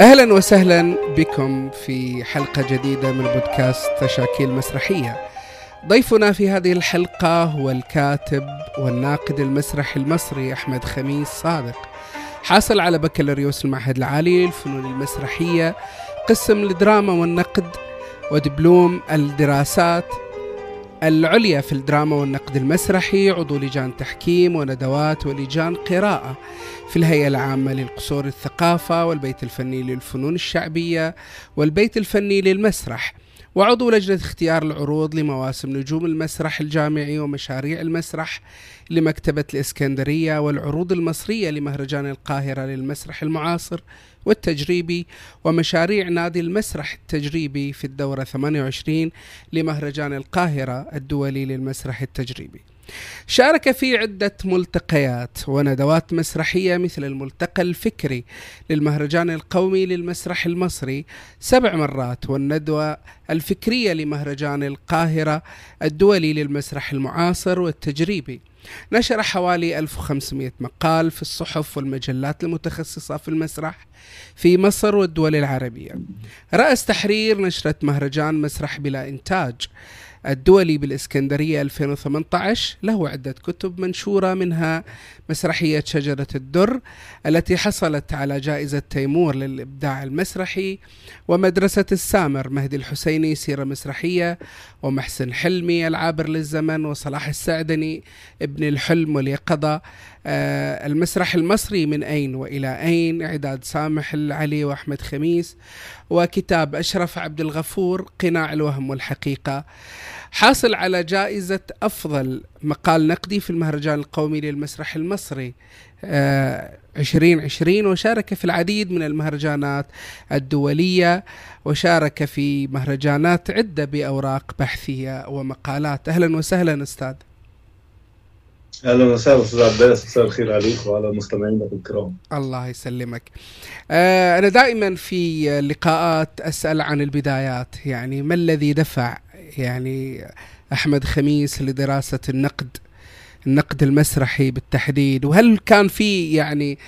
أهلا وسهلا بكم في حلقة جديدة من بودكاست تشاكيل مسرحية. ضيفنا في هذه الحلقة هو الكاتب والناقد المسرحي المصري أحمد خميس صادق. حاصل على بكالوريوس المعهد العالي للفنون المسرحية قسم الدراما والنقد ودبلوم الدراسات العليا في الدراما والنقد المسرحي عضو لجان تحكيم وندوات ولجان قراءة. في الهيئة العامة للقصور الثقافة والبيت الفني للفنون الشعبية والبيت الفني للمسرح. وعضو لجنة اختيار العروض لمواسم نجوم المسرح الجامعي ومشاريع المسرح لمكتبة الإسكندرية والعروض المصرية لمهرجان القاهرة للمسرح المعاصر والتجريبي ومشاريع نادي المسرح التجريبي في الدورة 28 لمهرجان القاهرة الدولي للمسرح التجريبي. شارك في عدة ملتقيات وندوات مسرحية مثل الملتقى الفكري للمهرجان القومي للمسرح المصري سبع مرات والندوة الفكرية لمهرجان القاهرة الدولي للمسرح المعاصر والتجريبي نشر حوالي 1500 مقال في الصحف والمجلات المتخصصة في المسرح في مصر والدول العربية. رأس تحرير نشرة مهرجان مسرح بلا إنتاج. الدولي بالإسكندرية 2018 له عدة كتب منشورة منها مسرحية شجرة الدر التي حصلت على جائزة تيمور للإبداع المسرحي ومدرسة السامر مهدي الحسيني سيرة مسرحية ومحسن حلمي العابر للزمن وصلاح السعدني ابن الحلم واليقظة المسرح المصري من أين وإلى أين؟ إعداد سامح العلي وأحمد خميس وكتاب أشرف عبد الغفور قناع الوهم والحقيقة. حاصل على جائزة أفضل مقال نقدي في المهرجان القومي للمسرح المصري آه 2020 وشارك في العديد من المهرجانات الدولية وشارك في مهرجانات عدة بأوراق بحثية ومقالات. أهلا وسهلا أستاذ. أهلا وسهلا أستاذ عباس مساء الخير عليك وعلى مستمعينا الكرام. الله يسلمك. آه أنا دائما في لقاءات أسأل عن البدايات يعني ما الذي دفع يعني أحمد خميس لدراسة النقد النقد المسرحي بالتحديد؟ وهل كان في يعني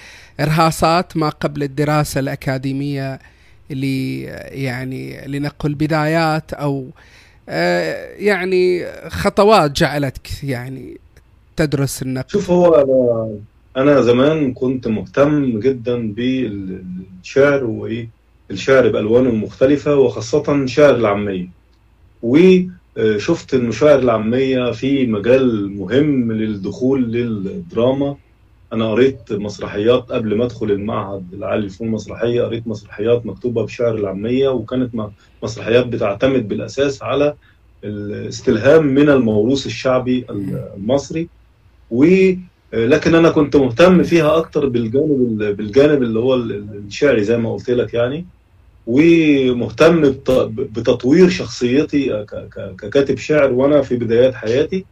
إرهاصات ما قبل الدراسة الأكاديمية اللي يعني لنقل بدايات أو آه يعني خطوات جعلتك يعني تدرس النقد شوف هو أنا زمان كنت مهتم جدا بالشعر وإيه؟ الشعر بألوانه المختلفة وخاصة شعر العامية. وشفت إنه شعر العامية في مجال مهم للدخول للدراما. أنا قريت مسرحيات قبل ما أدخل المعهد العالي للفنون المسرحية قريت مسرحيات مكتوبة بشعر العامية وكانت مسرحيات بتعتمد بالأساس على الاستلهام من الموروث الشعبي المصري. لكن أنا كنت مهتم فيها أكتر بالجانب بالجانب اللي هو الشعري زي ما قلت لك يعني. ومهتم بتطوير شخصيتي ككاتب شعر وأنا في بدايات حياتي.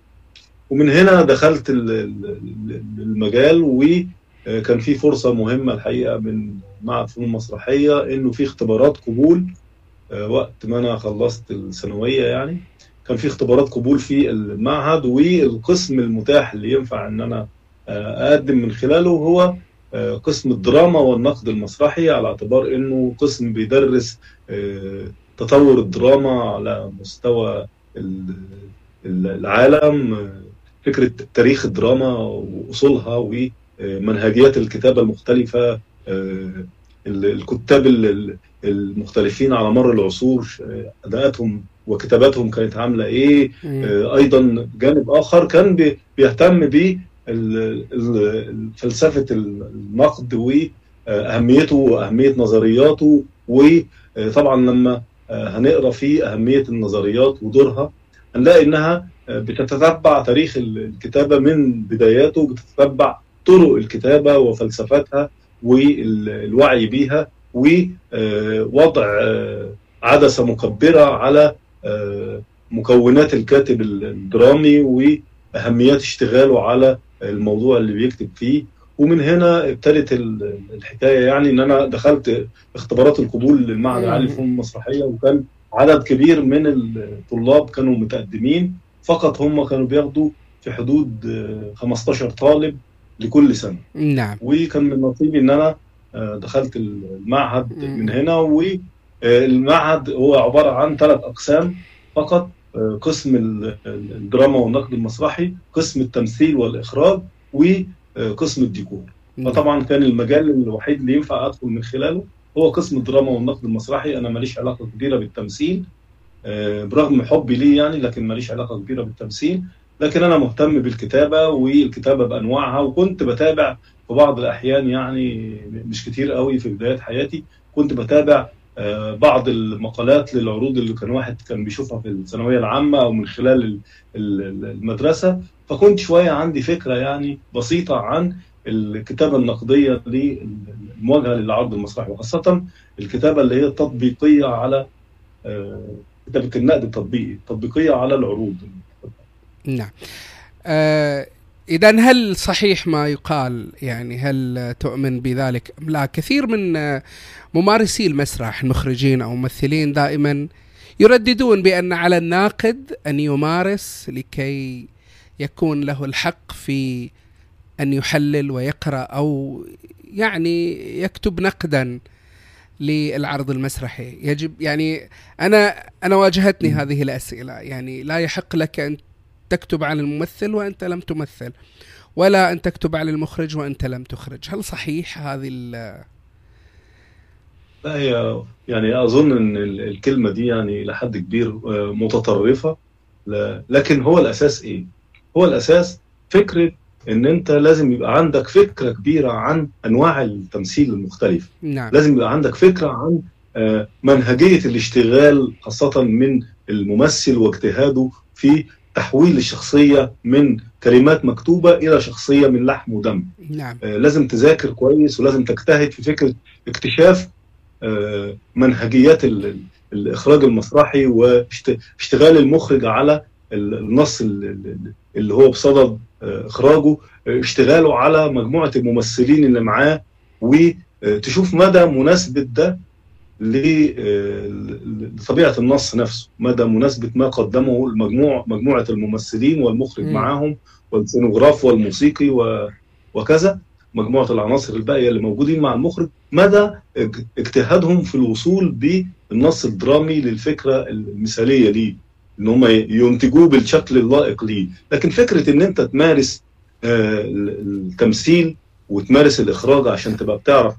ومن هنا دخلت المجال وكان في فرصة مهمة الحقيقة من معهد فنون مسرحية إنه في اختبارات قبول وقت ما أنا خلصت الثانوية يعني. كان في اختبارات قبول في المعهد والقسم المتاح اللي ينفع إن أنا أقدم من خلاله هو قسم الدراما والنقد المسرحي على اعتبار إنه قسم بيدرس تطور الدراما على مستوى العالم فكرة تاريخ الدراما وأصولها ومنهجيات الكتابة المختلفة الكتاب المختلفين على مر العصور أداءاتهم وكتاباتهم كانت عاملة إيه آه أيضا جانب آخر كان بيهتم ب فلسفة النقد واهميته وأهمية نظرياته وطبعا لما هنقرأ في أهمية النظريات ودورها هنلاقي إنها بتتتبع تاريخ الكتابة من بداياته بتتتبع طرق الكتابة وفلسفتها والوعي بيها ووضع عدسة مكبرة على آه، مكونات الكاتب الدرامي وأهميات اشتغاله على الموضوع اللي بيكتب فيه. ومن هنا ابتدت الحكاية يعني إن أنا دخلت اختبارات القبول للمعهد العالي للفنون المسرحية وكان عدد كبير من الطلاب كانوا متقدمين. فقط هم كانوا بياخدوا في حدود 15 طالب لكل سنة. نعم. وكان من نصيبي إن أنا دخلت المعهد من هنا والمعهد هو عبارة عن ثلاث أقسام فقط آه، قسم الدراما والنقد المسرحي قسم التمثيل والإخراج وقسم الديكور. فطبعا كان المجال الوحيد اللي ينفع أدخل من خلاله هو قسم الدراما والنقد المسرحي. أنا ماليش علاقة كبيرة بالتمثيل آه، برغم حبي ليه يعني لكن ماليش علاقة كبيرة بالتمثيل. لكن أنا مهتم بالكتابة والكتابة بأنواعها وكنت بتابع في بعض الأحيان يعني مش كتير قوي في بدايات حياتي كنت بتابع بعض المقالات للعروض اللي كان واحد كان بيشوفها في الثانوية العامة أو من خلال المدرسة فكنت شوية عندي فكرة يعني بسيطة عن الكتابة النقدية للمواجهة للعرض المسرحي وخاصة الكتابة اللي هي التطبيقية على آه، كتابة النقد التطبيقي التطبيقية على العروض. نعم. آه إذا هل صحيح ما يقال يعني هل تؤمن بذلك؟ لا؟ كثير من ممارسي المسرح المخرجين أو ممثلين دائما يرددون بأن على الناقد أن يمارس لكي يكون له الحق في أن يحلل ويقرأ أو يعني يكتب نقدا للعرض المسرحي. يجب يعني أنا أنا واجهتني هذه الأسئلة. يعني لا يحق لك أن تكتب عن الممثل وأنت لم تمثل ولا أن تكتب عن المخرج وأنت لم تخرج هل صحيح هذه ال لا هي يعني أظن أن الكلمة دي يعني لحد كبير آه، متطرفة لكن هو الأساس إيه؟ هو الأساس فكرة إن أنت لازم يبقى عندك فكرة كبيرة عن أنواع التمثيل المختلفه نعم. لازم يبقى عندك فكرة عن آه، منهجية الاشتغال خاصة من الممثل واجتهاده في تحويل الشخصيه من كلمات مكتوبة إلى شخصية من لحم ودم نعم. آه لازم تذاكر كويس ولازم تجتهد في فكرة اكتشاف آه منهجيات الإخراج المسرحي واشتغال المخرج على النص اللي هو بصدد آه، إخراجه آه، اشتغاله على مجموعة الممثلين اللي معاه وتشوف مدى مناسبة ده لطبيعة النص نفسه مدى مناسبة ما قدمه المجموع مجموعة الممثلين والمخرج م. معاهم والسينوغراف والموسيقي وكذا مجموعة العناصر الباقية اللي موجودين مع المخرج مدى اجتهادهم في الوصول بالنص الدرامي للفكرة المثالية ليه إن هم ينتجوه بالشكل اللائق ليه لكن فكرة إن أنت تمارس آه، التمثيل وتمارس الإخراج عشان تبقى بتعرف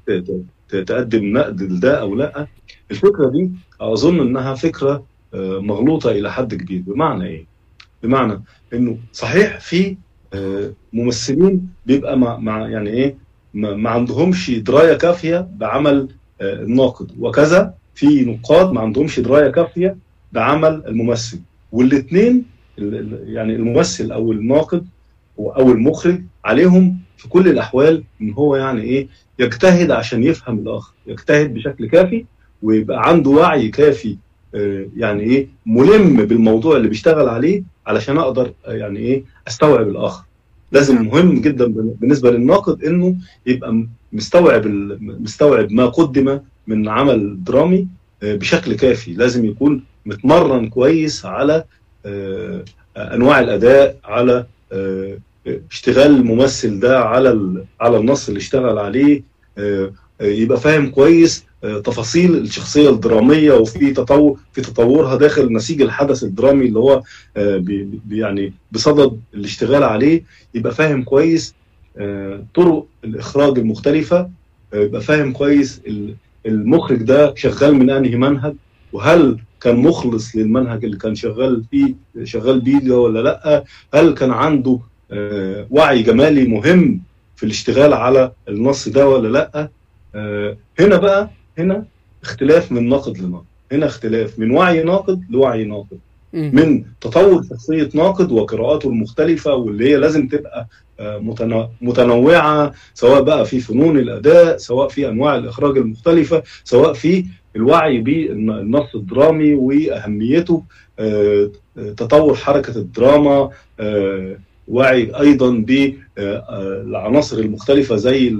تقدم نقد لده أو لأ. الفكرة دي أظن إنها فكرة آه، مغلوطة إلى حد كبير. بمعنى إيه؟ بمعنى إنه صحيح في آه، ممثلين بيبقى مع, مع يعني إيه؟ ما عندهمش دراية كافية بعمل الناقد. وكذا في نقاد ما عندهمش دراية كافية بعمل الممثل. والاثنين يعني الممثل أو الناقد أو المخرج عليهم في كل الأحوال إن هو يعني إيه يجتهد عشان يفهم الآخر يجتهد بشكل كافي ويبقى عنده وعي كافي آه، يعني إيه ملم بالموضوع اللي بيشتغل عليه علشان أقدر آه، يعني إيه أستوعب الآخر لازم نعم. مهم جدا بالنسبة للناقد إنه يبقى مستوعب مستوعب ما قدم من عمل درامي آه، بشكل كافي لازم يكون متمرن كويس على أنواع الأداء على اشتغال الممثل ده على على النص اللي اشتغل عليه آه، يبقى فاهم كويس تفاصيل الشخصية الدرامية وفي تطور في تطورها داخل نسيج الحدث الدرامي اللي هو يعني بصدد الاشتغال عليه يبقى فاهم كويس طرق الإخراج المختلفة يبقى فاهم كويس المخرج ده شغال من أنهي منهج وهل كان مخلص للمنهج اللي كان شغال فيه شغال بيه ولا لأ هل كان عنده آه، وعي جمالي مهم في الاشتغال على النص ده ولا لأ؟ آه، هنا بقى هنا اختلاف من ناقد لناقد. هنا اختلاف من وعي ناقد لوعي ناقد. من تطور شخصية ناقد وقراءاته المختلفة واللي هي لازم تبقى آه، متنوعة سواء بقى في فنون الأداء سواء في أنواع الإخراج المختلفة سواء في الوعي بالنص الدرامي وأهميته تطور حركة الدراما وعي أيضا بالعناصر المختلفة زي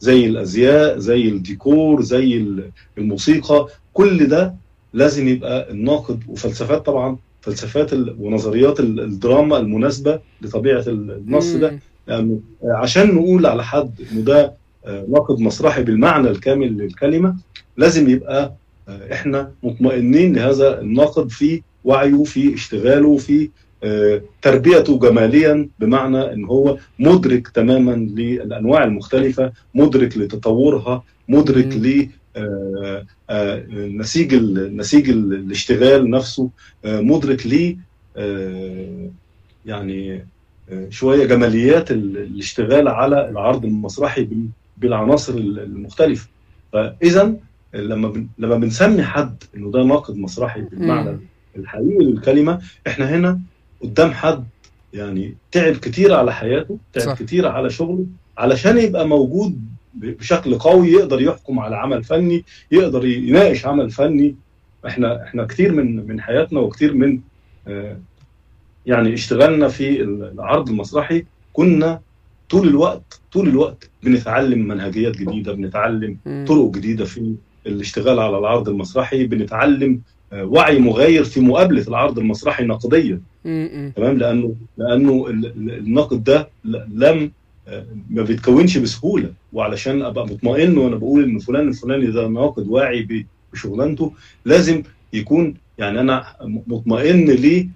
زي الأزياء زي الديكور زي الموسيقى. كل ده لازم يبقى الناقد. وفلسفات طبعا فلسفات ونظريات الدراما المناسبة لطبيعة النص ده. يعني عشان نقول على حد إنه ده ناقد مسرحي بالمعنى الكامل للكلمة لازم يبقى إحنا مطمئنين لهذا الناقد في وعيه في اشتغاله في تربيته جماليا بمعنى إن هو مدرك تماما للأنواع المختلفة مدرك لتطورها مدرك ل نسيج نسيج الاشتغال نفسه مدرك ل يعني شوية جماليات الاشتغال على العرض المسرحي بالعناصر المختلفة. فاذا لما لما بنسمي حد إنه ده ناقد مسرحي بالمعنى الحقيقي للكلمة إحنا هنا قدام حد يعني تعب كتير على حياته تعب صح. كتير على شغله علشان يبقى موجود بشكل قوي يقدر يحكم على عمل فني يقدر يناقش عمل فني إحنا إحنا كتير من من حياتنا وكتير من آه يعني اشتغلنا في العرض المسرحي كنا طول الوقت طول الوقت بنتعلم منهجيات جديدة بنتعلم م. طرق جديدة في الاشتغال على العرض المسرحي بنتعلم وعي مغاير في مقابلة العرض المسرحي نقديا. تمام؟ لأنه لأنه النقد ده لم ما بيتكونش بسهولة. وعلشان أبقى مطمئن وأنا بقول إن فلان الفلاني ده ناقد واعي بشغلانته لازم يكون يعني أنا مطمئن ليه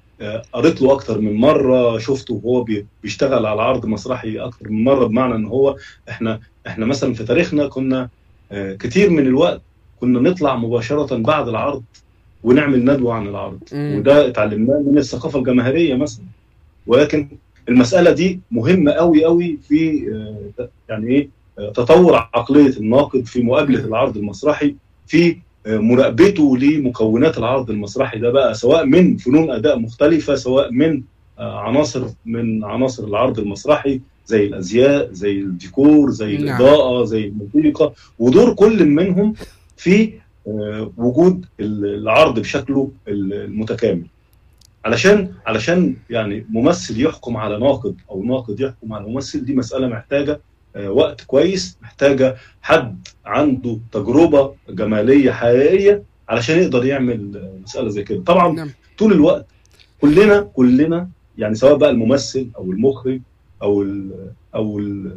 قريت له أكتر من مرة شفته وهو بيشتغل على عرض مسرحي أكتر من مرة بمعنى إن هو إحنا إحنا مثلا في تاريخنا كنا كتير من الوقت كنا نطلع مباشرة بعد العرض ونعمل ندوة عن العرض م. وده اتعلمناه من الثقافة الجماهيرية مثلا. ولكن المسألة دي مهمة قوي قوي في يعني إيه تطور عقلية الناقد في مقابله العرض المسرحي في مراقبته لمكونات العرض المسرحي. ده بقى سواء من فنون أداء مختلفة سواء من عناصر من عناصر العرض المسرحي زي الأزياء زي الديكور زي الإضاءة زي الموسيقى. ودور كل منهم في وجود العرض بشكله المتكامل علشان علشان يعني ممثل يحكم على ناقد أو ناقد يحكم على ممثل دي مسألة محتاجة وقت كويس محتاجة حد عنده تجربة جمالية حقيقية علشان يقدر يعمل مسألة زي كده طبعا نعم. طول الوقت كلنا كلنا يعني سواء بقى الممثل أو المخرج أو ال أو ال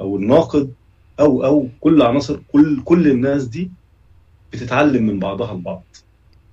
أو الناقد أو أو كل عناصر كل كل الناس دي بتتعلم من بعضها البعض.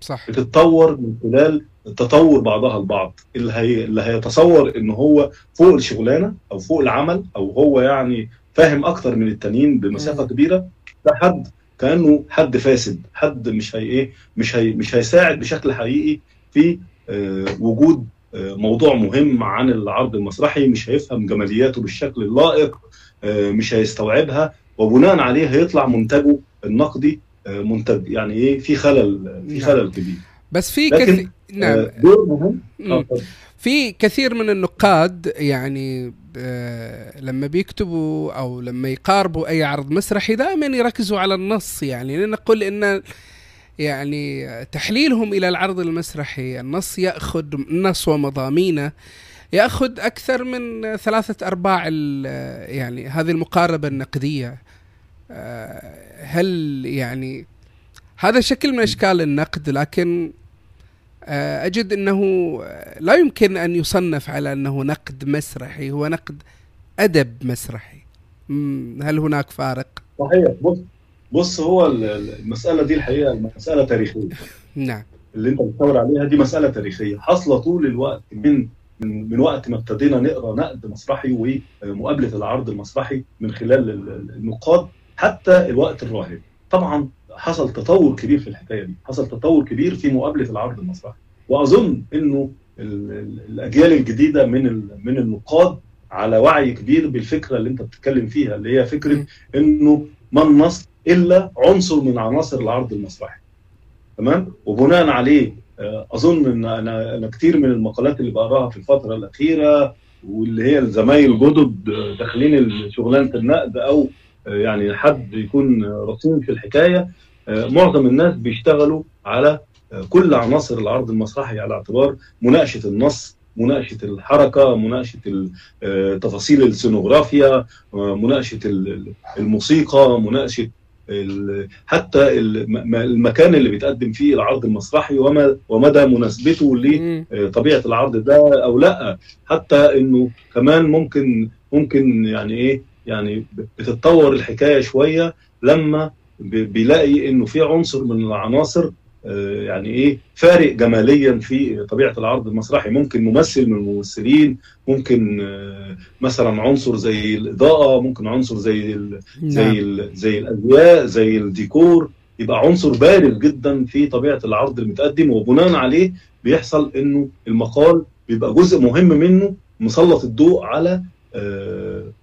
صح. بتتطور من خلال تطور بعضها البعض. اللي هي اللي هيتصور إن هو فوق الشغلانة أو فوق العمل أو هو يعني فاهم أكتر من التانيين بمسافة م. كبيرة ده حد كأنه حد فاسد حد مش هي إيه مش هي مش هيساعد بشكل حقيقي في آه وجود آه موضوع مهم عن العرض المسرحي مش هيفهم جمالياته بالشكل اللائق آه مش هيستوعبها وبناء عليه هيطلع منتجه النقدي منتج. يعني إيه؟ في خلل في خلل كبير. بس في كثير نعم. دور مهم. في كثير من النقاد يعني آه لما بيكتبوا أو لما يقاربوا أي عرض مسرحي دائما يركزوا على النص يعني. نقول إن يعني تحليلهم إلى العرض المسرحي النص يأخذ النص ومضامينه. يأخذ أكثر من ثلاثة أرباع يعني هذه المقاربة النقدية. هل يعني هذا شكل من أشكال النقد لكن أجد إنه لا يمكن أن يصنف على أنه نقد مسرحي هو نقد أدب مسرحي. هل هناك فارق؟ صحيح. بص بص هو المسألة دي الحقيقة مسألة تاريخية. نعم. اللي أنت بتدور عليها دي مسألة تاريخية. حاصله طول الوقت من من من وقت ما ابتدينا نقرأ نقد مسرحي ومقابلة العرض المسرحي من خلال النقاد حتى الوقت الراهن. طبعا حصل تطور كبير في الحكاية دي. حصل تطور كبير في مقابلة العرض المسرحي. وأظن إنه الأجيال الجديدة من من النقاد على وعي كبير بالفكرة اللي أنت بتتكلم فيها اللي هي فكرة إنه ما النص إلا عنصر من عناصر العرض المسرحي. تمام؟ وبناء عليه أظن إن أنا أنا كتير من المقالات اللي بقراها في الفترة الأخيرة واللي هي الزمايل الجدد داخلين شغلانة النقد أو يعني حد يكون رصين في الحكاية معظم الناس بيشتغلوا على كل عناصر العرض المسرحي على اعتبار مناقشة النص مناقشة الحركة مناقشة تفاصيل السينوغرافيا مناقشة الموسيقى مناقشة حتى المكان اللي بيتقدم فيه العرض المسرحي وما ومدى مناسبته لطبيعه العرض ده أو لأ. حتى إنه كمان ممكن ممكن يعني إيه يعني بتتطور الحكاية شوية لما بيلاقي إنه في عنصر من العناصر يعني إيه فارق جماليا في طبيعة العرض المسرحي. ممكن ممثل من الممثلين ممكن مثلا عنصر زي الإضاءة ممكن عنصر زي ال زي ال زي الازياء زي الديكور. يبقى عنصر بارز جدا في طبيعة العرض المتقدم. وبناء عليه بيحصل إنه المقال بيبقى جزء مهم منه مسلط الضوء على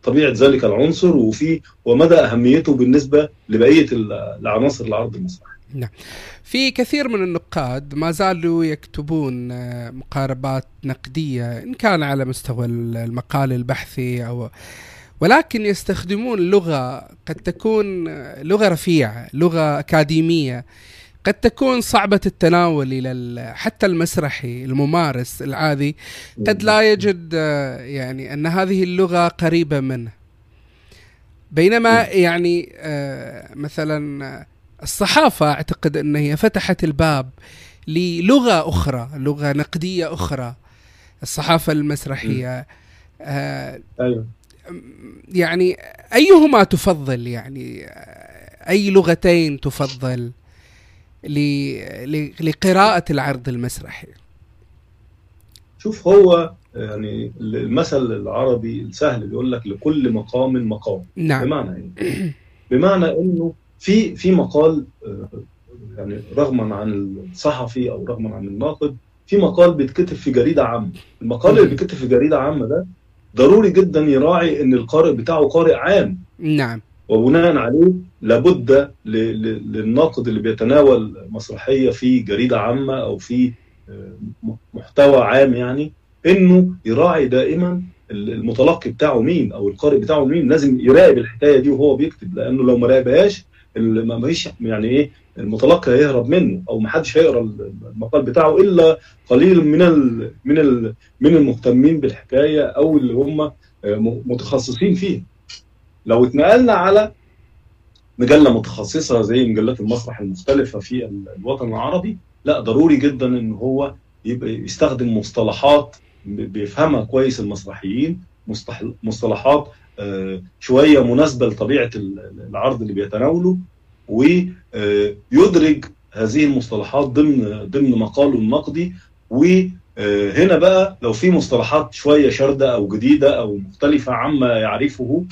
طبيعة ذلك العنصر وفي ومدى أهميته بالنسبة لبقية العناصر العرض المسرحي. نعم. في كثير من النقاد ما زالوا يكتبون مقاربات نقدية إن كان على مستوى المقال البحثي أو ولكن يستخدمون لغة قد تكون لغة رفيعة، لغة أكاديمية قد تكون صعبة التناول إلى حتى المسرحي الممارس العادي قد لا يجد يعني أن هذه اللغة قريبة منه. بينما يعني مثلا الصحافة أعتقد أن هي فتحت الباب للغة أخرى لغة نقدية أخرى الصحافة المسرحية. أيوه. يعني أيهما تفضل؟ يعني أي لغتين تفضل؟ لقراءة العرض المسرحي. شوف هو يعني المثل العربي السهل بيقول لك لكل مقام مقام. نعم. بمعنى إيه؟ بمعنى إنه في في مقال يعني رغما عن الصحفي أو رغما عن الناقد في مقال بيتكتب في جريدة عامة. المقال اللي بيتكتب في جريدة عامة ده ضروري جدا يراعي إن القارئ بتاعه قارئ عام. نعم. وبناء عليه لابد للناقد اللي بيتناول مسرحية في جريدة عامة أو في محتوى عام يعني إنه يراعي دائما المتلقي بتاعه مين أو القارئ بتاعه مين لازم يراقب الحكاية دي وهو بيكتب لأنه لو ما راقبهاش ما فيش يعني إيه المتلقي هيهرب منه أو ما حدش هيقرأ المقال بتاعه إلا قليل من ال من ال من المهتمين بالحكاية أو اللي هم متخصصين فيها. لو اتنقلنا على مجلة متخصصة زي مجلات المسرح المختلفة في الوطن العربي لا ضروري جدا إن هو يبقى يستخدم مصطلحات بيفهمها كويس المسرحيين مصطلحات شوية مناسبة لطبيعة العرض اللي بيتناوله ويدرج هذه المصطلحات ضمن ضمن مقاله النقدي وهنا بقى لو في مصطلحات شوية شاردة أو جديدة أو مختلفة عما يعرفه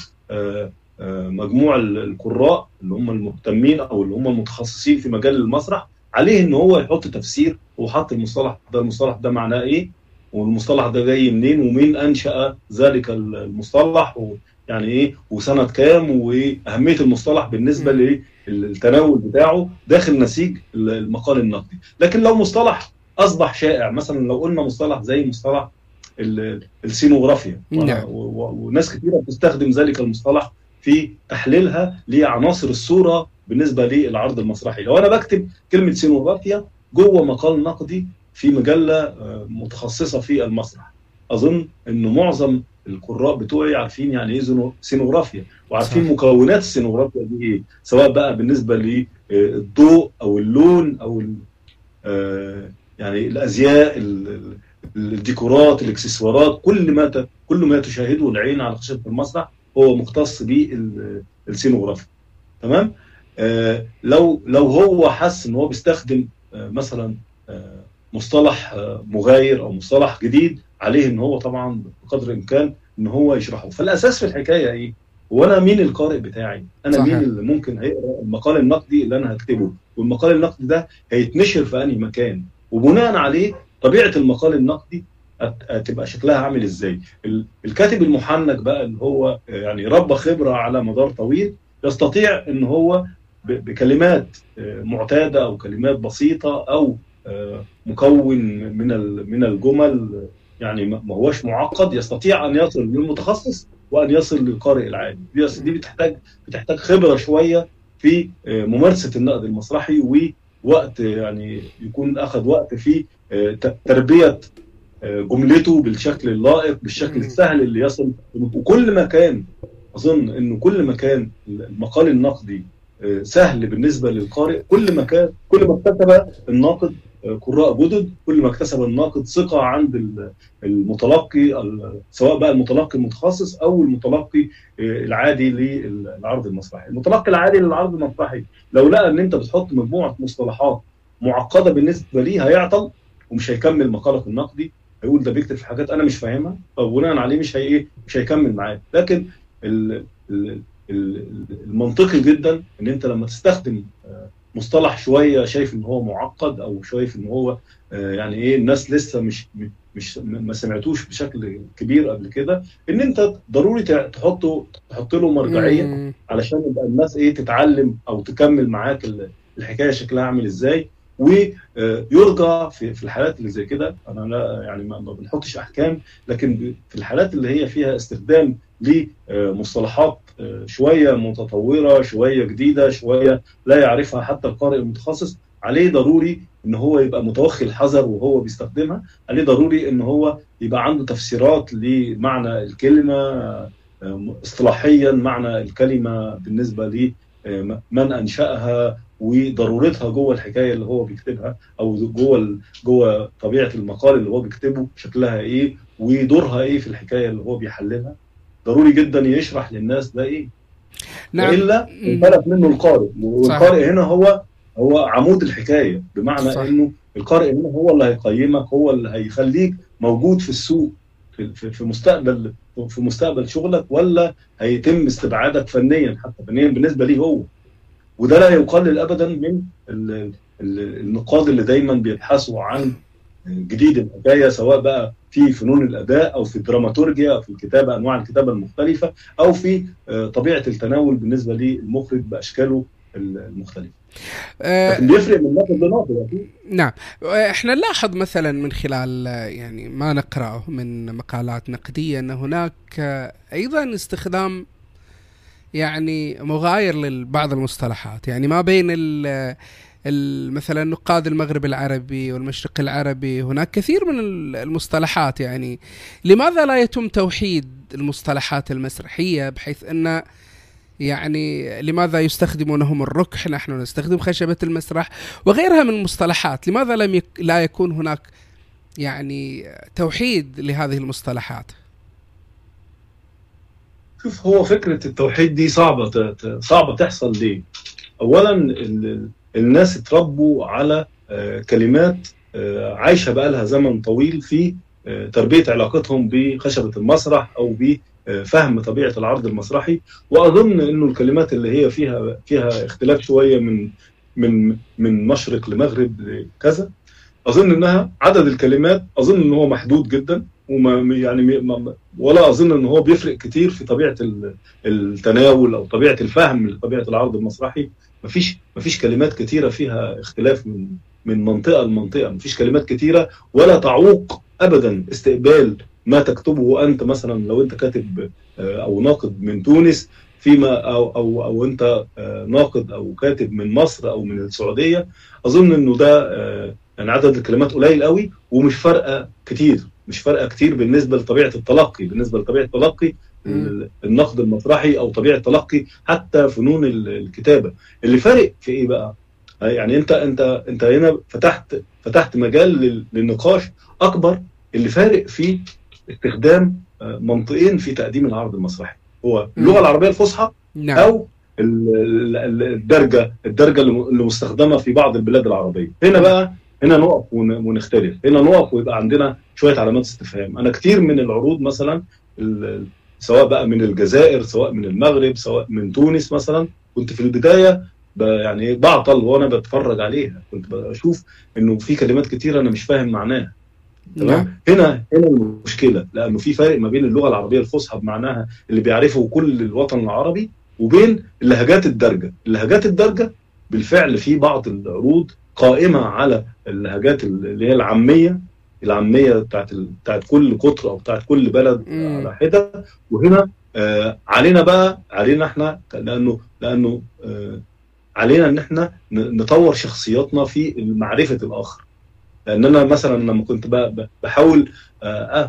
مجموع القراء اللي هم المهتمين أو اللي هم المتخصصين في مجال المسرح عليه إن هو يحط تفسير هو حط المصطلح ده المصطلح ده معناه إيه والمصطلح ده جاي منين ومين أنشأ ذلك المصطلح يعني إيه وسنة كام وأهمية المصطلح بالنسبة للتناول بتاعه داخل نسيج المقال النقدي. لكن لو مصطلح أصبح شائع مثلا لو قلنا مصطلح زي مصطلح السينوغرافيا. وناس كثيرة بتستخدم ذلك المصطلح في تحليلها لعناصر الصورة بالنسبة للعرض المسرحي. لو أنا بكتب كلمة سينوغرافيا جوه مقال نقدي في مجلة متخصصة في المسرح أظن انه معظم القراء بتوعي عارفين يعني إيه سينوغرافيا وعارفين صح. مكونات السينوغرافيا دي إيه سواء بقى بالنسبة للضوء أو اللون أو يعني الأزياء الديكورات الاكسسوارات كل ما كل ما تشاهده العين على خشبة المسرح هو مختص بالسينوغرافيا تمام؟ آه لو لو هو حس إن هو بيستخدم آه مثلا آه مصطلح آه مغاير أو مصطلح جديد عليه إن هو طبعا بقدر الإمكان إن هو يشرحه. فالأساس في الحكاية إيه؟ هو أنا مين القارئ بتاعي؟ أنا صحيح. مين اللي ممكن هيقرا المقال النقدي اللي أنا هكتبه؟ والمقال النقدي ده هيتنشر في أنهي مكان؟ وبناء عليه طبيعة المقال النقدي هتبقى شكلها عامل إزاي؟ الكاتب المحنك بقى اللي هو يعني رب خبرة على مدار طويل يستطيع إن هو بكلمات معتادة أو كلمات بسيطة أو مكون من من الجمل يعني ما هوش معقد يستطيع أن يصل للمتخصص وأن يصل للقارئ العادي. دي بتحتاج بتحتاج خبرة شوية في ممارسة النقد المسرحي ووقت يعني يكون أخذ وقت في تربية جملته بالشكل اللائق بالشكل السهل اللي يصل. وكل ما كان أظن إنه كل ما كان المقال النقدي سهل بالنسبة للقارئ كل ما كان كل ما اكتسب الناقد قراء جدد كل ما اكتسب الناقد ثقة عند المتلقي سواء بقى المتلقي المتخصص أو المتلقي العادي للعرض المسرحي. المتلقي العادي للعرض المسرحي لو لقى إن أنت بتحط مجموعة مصطلحات معقدة بالنسبة ليه هيعطل. ومش هيكمل مقالك النقدي هيقول ده بيكتب في حاجات أنا مش فاهمها فبناء عليه مش هي إيه مش هيكمل معاك لكن ال ال المنطقي جدا إن أنت لما تستخدم مصطلح شوية شايف إن هو معقد أو شايف إن هو يعني إيه الناس لسه مش مش ما سمعتوش بشكل كبير قبل كده إن أنت ضروري تحطه تحط له مرجعية علشان يبقى الناس إيه تتعلم أو تكمل معاك الحكاية شكلها عامل إزاي. ويرجى في الحالات اللي زي كده. أنا لا يعني ما بنحطش أحكام لكن في الحالات اللي هي فيها استخدام لمصطلحات شوية متطورة شوية جديدة شوية لا يعرفها حتى القارئ المتخصص عليه ضروري إن هو يبقى متوخي الحذر وهو بيستخدمها عليه ضروري إن هو يبقى عنده تفسيرات لمعنى الكلمة اصطلاحيا معنى الكلمة بالنسبة لمن أنشأها وضرورتها جوه الحكاية اللي هو بيكتبها أو جوه جوه طبيعة المقال اللي هو بيكتبه شكلها إيه ودورها إيه في الحكاية اللي هو بيحللها. ضروري جدا يشرح للناس ده إيه. نعم. والا انفلت منه القارئ. والقارئ هنا هو هو عمود الحكاية. بمعنى صح. إنه القارئ هنا هو اللي هيقيمك هو اللي هيخليك موجود في السوق في, في, في مستقبل في مستقبل شغلك ولا هيتم استبعادك فنيا حتى فنيا بالنسبة ليه هو. وده لا يقلل ابدا من النقاد اللي دايما بيبحثوا عن جديد الحكاية سواء بقى في فنون الاداء أو في الدراماتورجيا أو في الكتابة أنواع الكتابة المختلفة أو في طبيعة التناول بالنسبة للمخرج بأشكاله المختلفة. لكن بيفرق من ناقد لناقد أكيد. نعم إحنا نلاحظ مثلا من خلال يعني ما نقرأه من مقالات نقدية أن هناك أيضا استخدام يعني مغاير لبعض المصطلحات يعني ما بين ال مثلا نقاد المغرب العربي والمشرق العربي هناك كثير من المصطلحات يعني لماذا لا يتم توحيد المصطلحات المسرحية بحيث أن يعني لماذا يستخدمونهم الركح؟ نحن نستخدم خشبة المسرح وغيرها من المصطلحات. لماذا لم يك لا يكون هناك يعني توحيد لهذه المصطلحات؟ شوف هو فكرة التوحيد دي صعبة صعبة تحصل ليه؟ أولا الناس اتربوا على كلمات عايشة بقى لها زمن طويل في تربية علاقتهم بخشبة المسرح أو بفهم طبيعة العرض المسرحي وأظن إنه الكلمات اللي هي فيها فيها اختلاف شوية من من من مشرق لمغرب لكذا. أظن إنها عدد الكلمات أظن إن هو محدود جدا وما يعني ما ولا أظن ان هو بيفرق كتير في طبيعة التناول أو طبيعة الفهم لطبيعة العرض المسرحي. مفيش مفيش كلمات كتيرة فيها اختلاف من من منطقة لمنطقة مفيش كلمات كتيرة ولا تعوق ابدا استقبال ما تكتبه أنت مثلا لو أنت كاتب أو ناقد من تونس فيما أو أو أو أنت ناقد أو كاتب من مصر أو من السعودية أظن إنه ده يعني عدد الكلمات قليل قوي ومش فارقه كتير مش فارقه كتير بالنسبة لطبيعة التلقي بالنسبة لطبيعة تلقي النقد المسرحي أو طبيعة تلقي حتى فنون الكتابة. اللي فارق في إيه بقى؟ يعني أنت أنت أنت هنا فتحت فتحت مجال للنقاش أكبر. اللي فارق في استخدام منطقين في تقديم العرض المسرحي. هو اللغة العربية الفصحى نعم. أو الدرجة الدرجة اللي مستخدمة في بعض البلاد العربية. هنا بقى هنا نقف ونختلف. هنا نقف ويبقى عندنا شوية علامات استفهام. أنا كتير من العروض مثلا سواء بقى من الجزائر سواء من المغرب سواء من تونس مثلا كنت في البداية يعني بعطل وأنا بتفرج عليها. كنت بشوف إنه في كلمات كتير أنا مش فاهم معناها. تمام؟ هنا هنا المشكلة لأنه في فرق ما بين اللغة العربية الفصحى بمعناها اللي بيعرفه كل الوطن العربي وبين اللهجات الدارجه اللهجات الدارجه بالفعل في بعض العروض قائمة على اللهجات اللي هي العامية العامية بتاعت بتاعت كل قطر أو بتاعت كل بلد على حدة. وهنا آه علينا بقى علينا إحنا لأنه لأنه آه علينا إن إحنا نطور شخصياتنا في معرفة الآخر. لأن أنا مثلا لما كنت بحاول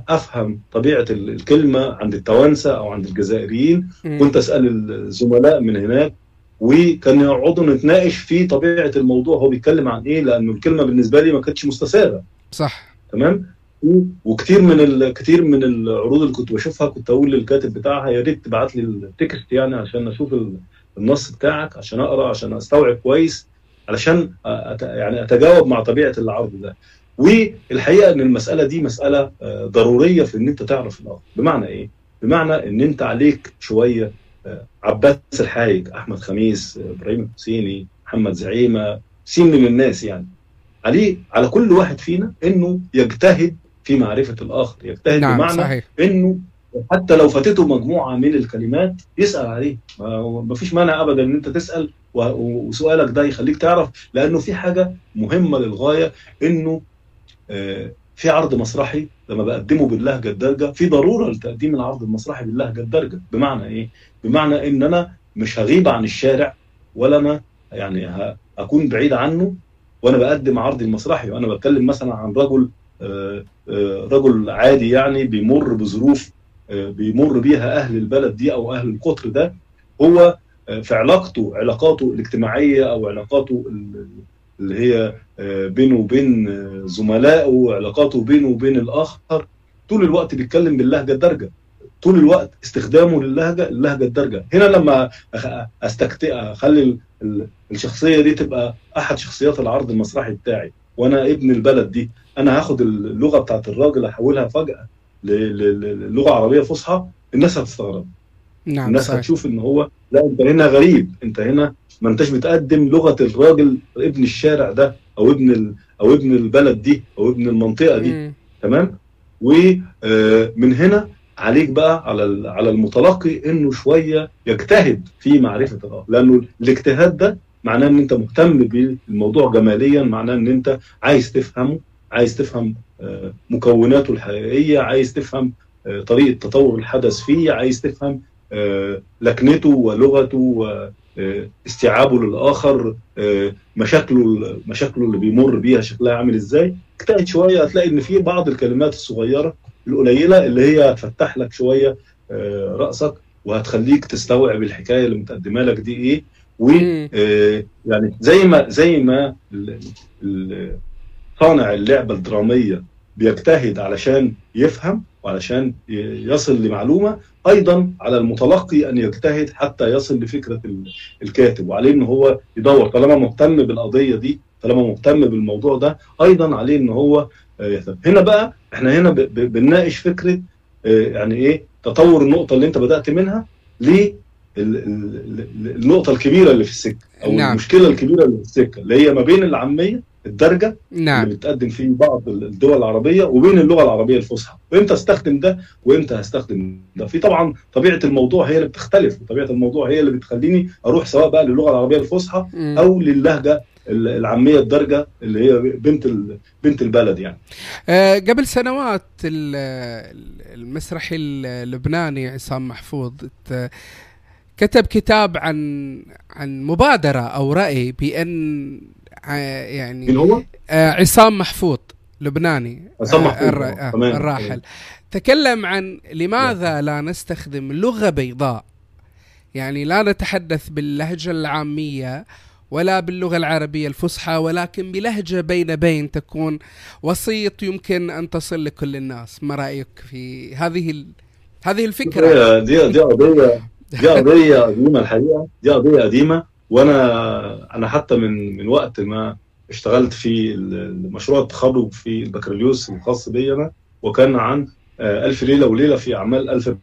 أفهم طبيعة الكلمة عند التوانسة أو عند الجزائريين كنت أسأل الزملاء من هناك وكان يقعدوا نتناقش في طبيعة الموضوع هو بيتكلم عن إيه؟ لأنه الكلمة بالنسبة لي ما كانتش مستساغه صح. تمام؟ وكتير من ال... كتير من العروض اللي كنت بشوفها كنت أقول للكاتب بتاعها يا ريت تبعت لي التكست يعني عشان أشوف النص بتاعك عشان أقرأ عشان أستوعب كويس. علشان. يعني أتجاوب مع طبيعة العرض ده. والحقيقة إن المسألة دي مسألة ضرورية في إن أنت تعرف الآخر بمعنى إيه؟ بمعنى إن أنت عليك شوية عباس الحايج أحمد خميس إبراهيم الحسيني محمد زعيمة سين من الناس يعني. عليه على كل واحد فينا إنه يجتهد في معرفة الآخر. يجتهد نعم بمعنى صحيح. إنه حتى لو فاتته مجموعة من الكلمات يسأل عليه. ما فيش مانع ابدا إن أنت تسأل وسؤالك ده يخليك تعرف لأنه في حاجة مهمة للغاية إنه في عرض مسرحي لما بقدمه باللهجه الدارجه في ضرورة لتقديم العرض المسرحي باللهجه الدارجه بمعنى إيه؟ بمعنى إن أنا مش هغيب عن الشارع ولا أنا يعني اكون بعيد عنه وأنا بقدم عرضي المسرحي وأنا بتكلم مثلا عن رجل رجل عادي يعني بيمر بظروف بيمر بيها أهل البلد دي أو أهل القطر ده هو في علاقته علاقاته الاجتماعية أو علاقاته اللي هي بينه وبين زملائه علاقاته بينه وبين الآخر طول الوقت بيتكلم باللهجة الدارجة. طول الوقت استخدامه للهجة اللهجة الدارجة. هنا لما استكتئ أخلي الشخصية دي تبقى أحد شخصيات العرض المسرحي بتاعي. وأنا ابن البلد دي أنا هاخد اللغة بتاعت الراجل أحولها فجأة للغة عربية فصحى الناس هتستغرب. نعم الناس صحيح. هتشوف إن هو لا أنت هنا غريب أنت هنا ما انتش بتقدم لغة الراجل ابن الشارع ده أو ابن ال... أو ابن البلد دي أو ابن المنطقة دي مم. تمام ومن هنا عليك بقى على على المتلقي إنه شوية يجتهد في معرفة الآخر لأنه الاجتهاد ده معناه إن أنت مهتم بالموضوع جماليا معناه إن أنت عايز تفهمه عايز تفهم مكوناته الحقيقية عايز تفهم طريقة تطور الحدث فيه عايز تفهم لكنته ولغته واستيعابه للآخر مشاكله مشاكله اللي بيمر بيها شكلها عامل إزاي. اجتهد شوية هتلاقي إن في بعض الكلمات الصغيرة القليلة اللي هي هتفتح لك شوية رأسك وهتخليك تستوعب الحكاية اللي متقدمة لك دي إيه. و يعني زي ما زي ما صانع اللعبة الدرامية بيجتهد علشان يفهم وعلشان يصل لمعلومة أيضا على المتلقي أن يجتهد حتى يصل لفكرة الكاتب وعليه إن هو يدور طالما مهتم بالقضية دي طالما مهتم بالموضوع ده أيضا عليه إن هو يهتم هنا بقى إحنا هنا بنناقش فكرة يعني إيه تطور النقطة اللي أنت بدأت منها ل النقطة الكبيرة اللي في السكة أو نعم. المشكلة الكبيرة اللي في السكة اللي هي ما بين العامية الدرجة نعم. اللي بتقدم فيه بعض الدول العربية وبين اللغة العربية الفصحى. وامتى استخدم ده وامتى هستخدم ده؟ في طبعا طبيعة الموضوع هي اللي بتختلف طبيعه الموضوع هي اللي بتخليني أروح سواء بقى للغة العربية الفصحى. أو للهجة العامية الدرجة اللي هي بنت بنت البلد يعني. آه، قبل سنوات ال- المسرحي اللبناني عصام محفوظ كتب كتاب عن عن مبادرة أو رأي بأن ع- يعني مين هو؟ آه، عصام محفوظ لبناني. عصام آه، محفوظ، الر- آه، تمام. الراحل. تكلم عن لماذا لا نستخدم لغة بيضاء؟ يعني لا نتحدث باللهجة العامية ولا باللغة العربية الفصحى ولكن بلهجة بين بين تكون وسيط يمكن أن تصل لكل الناس. ما رأيك في هذه ال... هذه الفكرة؟ دي دي قضيه دي قضية قديمة الحقيقة. دي قضية قديمة. وأنا أنا حتى من من وقت ما اشتغلت في مشروع التخرج في البكالوريوس الخاص بي أنا وكان عن آه، ألف ليلة وليلة في أعمال ألف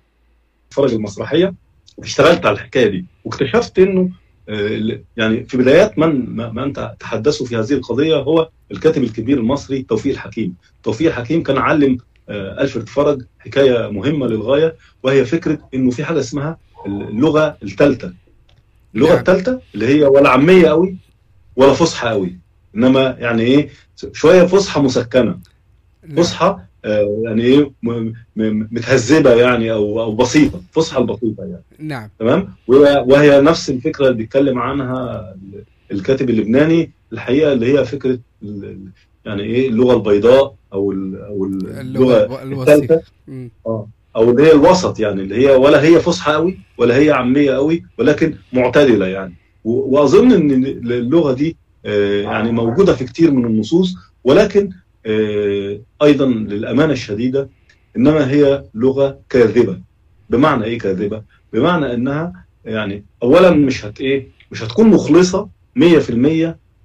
فرج المسرحية اشتغلت على الحكاية دي. واكتشفت إنه آه، يعني في بدايات من أنت تحدثوا في هذه القضية هو الكاتب الكبير المصري توفيق الحكيم توفيق الحكيم كان علم آه، ألفرد فرج حكاية مهمة للغاية وهي فكرة إنه في حاجة اسمها اللغة الثالثة. اللغة نعم. الثالثة اللي هي ولا عامية قوي ولا فصحى قوي. إنما يعني إيه؟ شوية فصحى مسكنة. نعم. فصحى آه، يعني إيه؟ متهذبة يعني أو أو بسيطة. فصحى البسيطة يعني. نعم. تمام؟ وهي نفس الفكرة اللي بيتكلم عنها الكاتب اللبناني الحقيقة اللي هي فكرة يعني إيه؟ اللغة البيضاء أو ال- أو ال- اللغة الثالثه مم. أو اللي هي الوسط يعني اللي هي ولا هي فصحى قوي ولا هي عامية قوي ولكن معتدلة يعني وأظن إن اللغة دي آه، يعني موجودة في كتير من النصوص ولكن آه، أيضا للأمانة الشديدة إنما هي لغة كاذبة بمعنى إيه كاذبة؟ بمعنى إنها يعني اولا مش هت إيه مش هتكون مخلصة 100%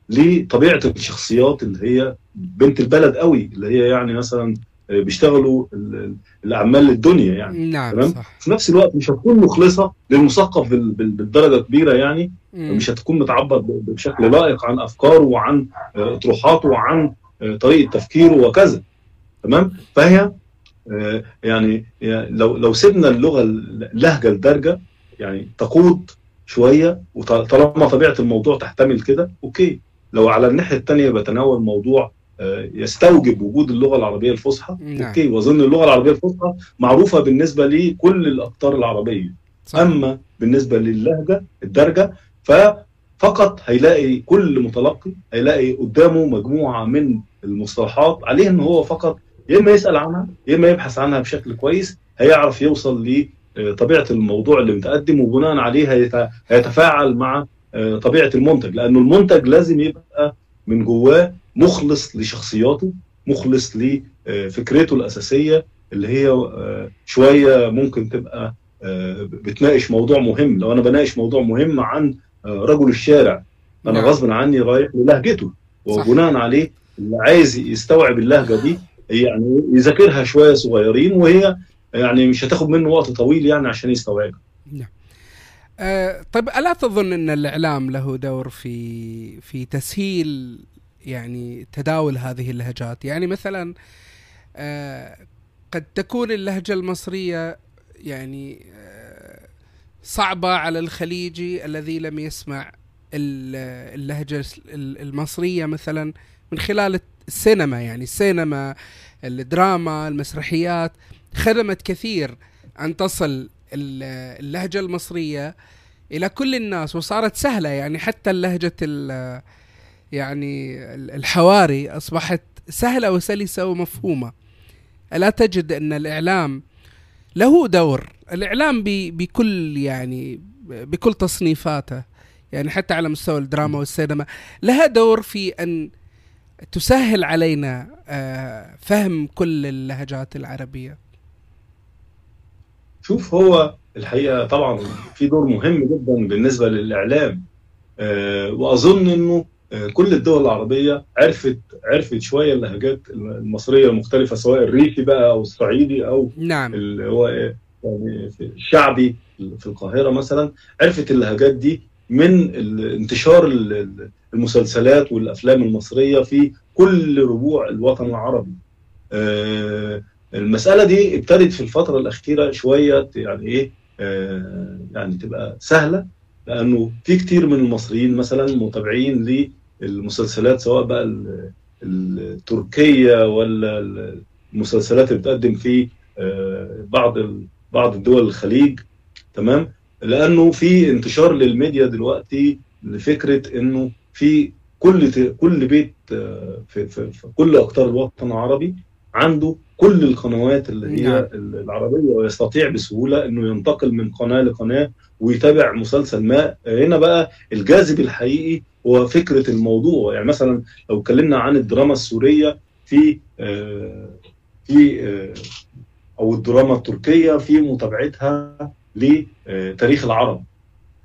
لطبيعة الشخصيات اللي هي بنت البلد قوي اللي هي يعني مثلا بيشتغلوا ال- ال- الأعمال للدنيا يعني نعم تمام؟ في نفس الوقت مش هتكون مخلصة للمثقف بال- بال- بالدرجة كبيرة يعني مم. مش هتكون بتعبر بشكل لائق عن أفكاره وعن آه، أطروحاته وعن آه، طريقة تفكيره وكذا تمام فهي آه، يعني لو لو سيبنا اللغة اللهجه الدارجه يعني تقود شوية وطالما طبيعة الموضوع تحتمل كده okay لو على الناحية الثانية بتناول موضوع آه، يستوجب وجود اللغة العربية الفصحى نعم. okay واظن اللغة العربية الفصحى معروفة بالنسبة لكل الاقطار العربية صح. أما بالنسبة للهجة الدارجة ففقط هيلاقي كل متلقي هيلاقي قدامه مجموعة من المصطلحات عليه إن هو فقط يا إما يسأل عنها يا إما يبحث عنها بشكل كويس هيعرف يوصل لطبيعه الموضوع اللي متقدم وبناء عليه هيت- هيتفاعل مع آه، طبيعة المنتج لأنه المنتج لازم يبقى من جواه مخلص لشخصياته مخلص لفكرته الأساسية اللي هي آه، شوية ممكن تبقى آه، بتناقش موضوع مهم لو أنا بناقش موضوع مهم عن آه، رجل الشارع أنا نعم. غصب عني رايح للهجته. وبناء عليه اللي عايز يستوعب اللهجة دي يعني يذاكرها شوية صغيرين وهي يعني مش هتاخد منه وقت طويل يعني عشان يستوعبها آه، طيب ألا تظن إن الإعلام له دور في في تسهيل يعني تداول هذه اللهجات. يعني مثلا آه، قد تكون اللهجة المصرية يعني آه، صعبة على الخليجي الذي لم يسمع ال- اللهجة ال- المصرية مثلا من خلال السينما. يعني السينما الدراما المسرحيات. خدمت كثير أن تصل ال- اللهجة المصرية إلى كل الناس وصارت سهلة. يعني حتى اللهجة ال- يعني ال- الحواري أصبحت سهلة وسلسة ومفهومة. ألا تجد أن الإعلام له دور؟ الإعلام بكل يعني بكل تصنيفاته يعني حتى على مستوى الدراما والسينما لها دور في أن تسهل علينا آه، فهم كل اللهجات العربية. شوف هو الحقيقة طبعا في دور مهم جدا بالنسبة للإعلام آه، وأظن إنه كل الدول العربية عرفت عرفت شوية اللهجات المصرية المختلفة سواء الريفي بقى أو الصعيدي أو نعم اللي هو إيه، يعني الشعبي في القاهرة مثلا عرفت اللهجات دي من انتشار ال- ال- المسلسلات والأفلام المصرية في كل ربوع الوطن العربي. آه، المسألة دي ابتدت في الفترة الأخيرة شوية يعني إيه آه، يعني تبقى سهلة لأنه في كتير من المصريين مثلا متابعين للمسلسلات سواء بقى ال- التركية ولا المسلسلات اللي بتقدم في آه، بعض بعض الدول الخليج. تمام؟ لأنه في انتشار للميديا دلوقتي لفكرة إنه في كل كل بيت آه، في, في, في كل أقطار الوطن العربي عنده كل القنوات اللي هي نعم. العربية ويستطيع بسهولة إنه ينتقل من قناة لقناة ويتابع مسلسل ما. هنا بقى الجاذب الحقيقي هو فكرة الموضوع. يعني مثلا لو اتكلمنا عن الدراما السورية في آه، في آه، أو الدراما التركية في متابعتها لتاريخ العرب.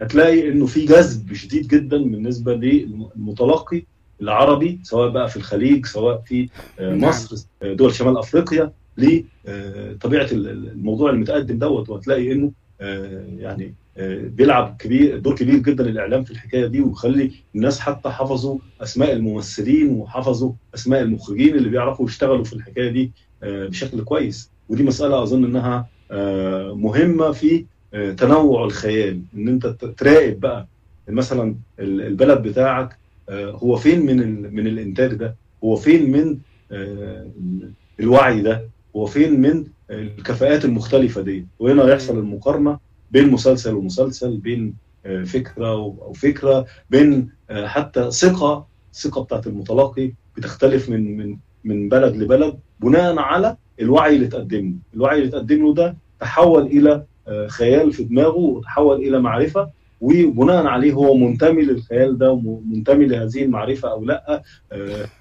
هتلاقي إنه في جذب شديد جدا بالنسبة للمتلقي العربي سواء بقى في الخليج سواء في آه، نعم. مصر آه، دول شمال أفريقيا لطبيعه الموضوع المتقدم دوت. وهتلاقي إنه آه، يعني آه، بيلعب كبير دور كبير جدا الاعلام في الحكاية دي ويخلي الناس حتى حفظوا أسماء الممثلين وحفظوا أسماء المخرجين اللي بيعرفوا يشتغلوا في الحكاية دي آه، بشكل كويس. ودي مسألة أظن إنها آه، مهمة في آه، تنوع الخيال. إن أنت تراقب بقى مثلا ال- البلد بتاعك آه، هو فين من من الإنتاج ده؟ هو فين من آه، ال- الوعي ده؟ هو فين من الكفاءات المختلفة دي وهنا يحصل المقارنة بين مسلسل ومسلسل بين آه، فكرة أو فكرة بين آه، حتى ثقة الثقه بتاعت المتلقي بتختلف من من من بلد لبلد بناء على الوعي اللي تقدم له، الوعي اللي تقدم له ده تحول إلى آه، خيال في دماغه وتحول إلى معرفة وبناء عليه هو منتمي للخيال ده ومنتمي لهذه المعرفة أو لأ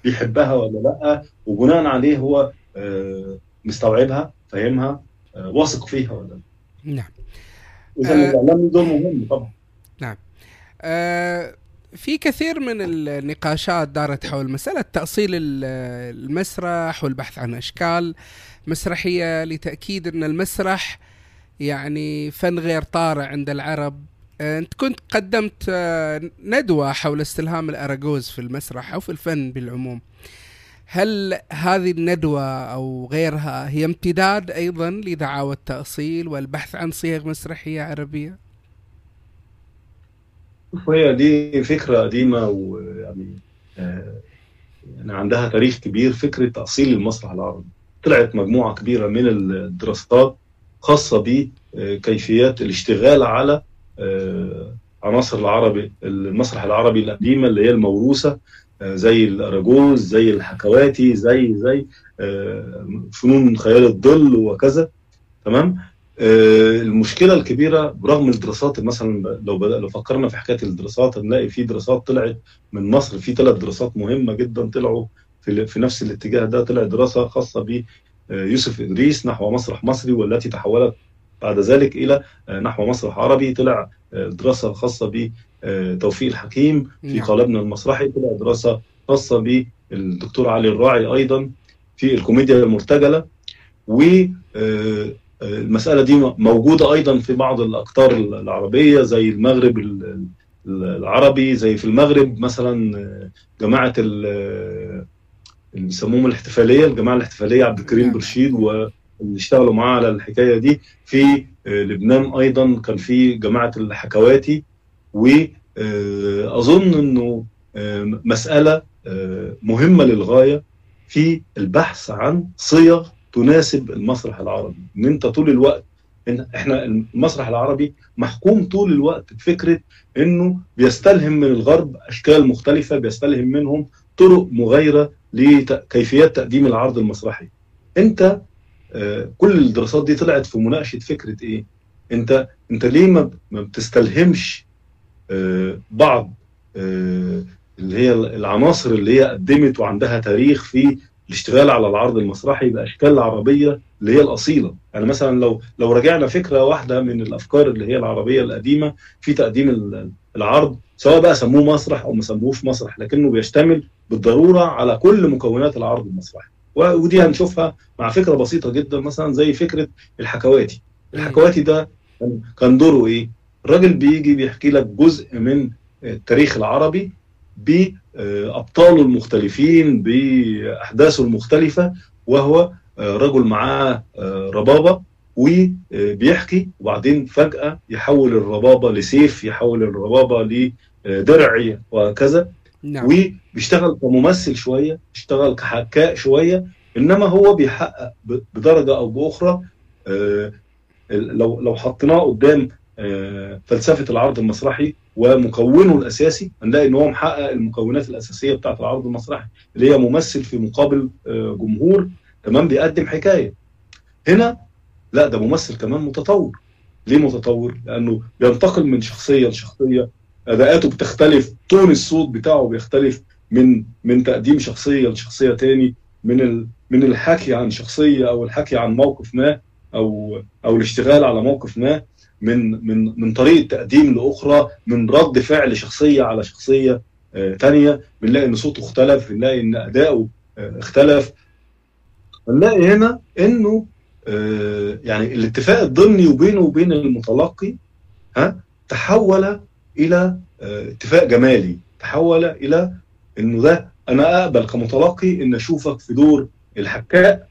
بيحبها ولا لأ وبناء عليه هو مستوعبها. فاهمها؟ واثق فيها ولا لا؟ نعم. إذا الإعلام دور مهم طبعا. نعم. آه في كثير من النقاشات دارت حول مسألة تأصيل المسرح والبحث عن أشكال مسرحية لتأكيد أن المسرح يعني فن غير طارئ عند العرب. آه، أنت كنت قدمت آه، ندوة حول استلهام الأراجوز في المسرح أو في الفن بالعموم. هل هذه الندوة أو غيرها هي امتداد أيضا لدعاوى التأصيل والبحث عن صيغ مسرحية عربية؟ هي دي فكرة قديمة ويعني آه يعني عندها تاريخ كبير. فكرة تأصيل المسرح العربي. طلعت مجموعة كبيرة من الدراسات خاصة بكيفيات الاشتغال على آه عناصر العربي المسرح العربي القديمة اللي هي الموروثة. آه زي الأراجوز زي الحكواتي زي زي آه، فنون خيال الظل وكذا تمام؟ آه، المشكلة الكبيرة برغم الدراسات مثلا لو بدأ لو فكرنا في حكاية الدراسات هنلاقي في دراسات طلعت من مصر في ثلاث دراسات مهمة جدا طلعوا في, في نفس الاتجاه ده طلع دراسة خاصة ب آه، إدريس نحو مسرح مصري والتي تحولت بعد ذلك إلى آه، نحو مسرح عربي طلع دراسة خاصة بتوفيق الحكيم في نعم. قالبنا المسرحي طلع دراسة خاصة بالدكتور علي الراعي أيضا في الكوميديا المرتجلة و المسألة دي موجودة أيضا في بعض الأقطار العربية زي المغرب العربي زي في المغرب مثلا جماعة اللي بيسموهم الاحتفالية الجماعة الاحتفالية عبد الكريم نعم. برشيد واللي اشتغلوا معاه على الحكاية دي في لبنان أيضا كان في جماعة الحكواتي وأظن أنه مسألة مهمة للغاية في البحث عن صيغ تناسب المسرح العربي. إن أنت طول الوقت إحنا المسرح العربي محكوم طول الوقت بفكرة إنه بيستلهم من الغرب أشكال مختلفة بيستلهم منهم طرق مغايرة لكيفيات تقديم العرض المسرحي. أنت آه كل الدراسات دي طلعت في مناقشة فكرة إيه؟ أنت أنت ليه ما بتستلهمش آه بعض آه اللي هي العناصر اللي هي قدمت وعندها تاريخ في الاشتغال على العرض المسرحي بأشكال العربيه اللي هي الأصيلة؟ يعني مثلا لو لو رجعنا فكرة واحدة من الأفكار اللي هي العربية القديمة في تقديم العرض سواء بقى سموه مسرح أو ما سموهوش مسرح لكنه بيشتمل بالضرورة على كل مكونات العرض المسرحي. ودي هنشوفها مع فكرة بسيطة جدا مثلا زي فكرة الحكواتي. الحكواتي ده كان دوره إيه؟ الراجل بيجي بيحكي لك جزء من التاريخ العربي بأبطاله المختلفين بأحداثه المختلفة وهو آه، رجل معاه آه، ربابة وبيحكي وبعدين فجأة يحول الربابة لسيف يحول الربابة لدرع وهكذا. نعم. وبيشتغل كممثل شوية بيشتغل كحكاء شوية إنما هو بيحقق بدرجة أو بأخرى آه، لو لو حطيناه قدام فلسفة العرض المسرحي ومكونه الأساسي هنلاقي إن هو محقق المكونات الأساسية بتاعة العرض المسرحي اللي هي ممثل في مقابل آه، جمهور تمام بيقدم حكاية. هنا لا ده ممثل كمان متطور. ليه متطور؟ لأنه بينتقل من شخصية لشخصية أداءاته بتختلف تون الصوت بتاعه بيختلف من من تقديم شخصية لشخصية تاني من ال من الحكي عن شخصية أو الحكي عن موقف ما أو أو الاشتغال على موقف ما من من من طريقة تقديم لأخرى من رد فعل شخصية على شخصية آه بنلاقي إن صوته اختلف بنلاقي إن أداؤه آه اختلف. بنلاقي هنا إنه آه يعني الاتفاق الضمني وبينه وبين المتلقي ها تحول إلى آه، اتفاق جمالي. تحول إلى انه ده أنا اقبل كمتلقي إن أشوفك في دور الحكاء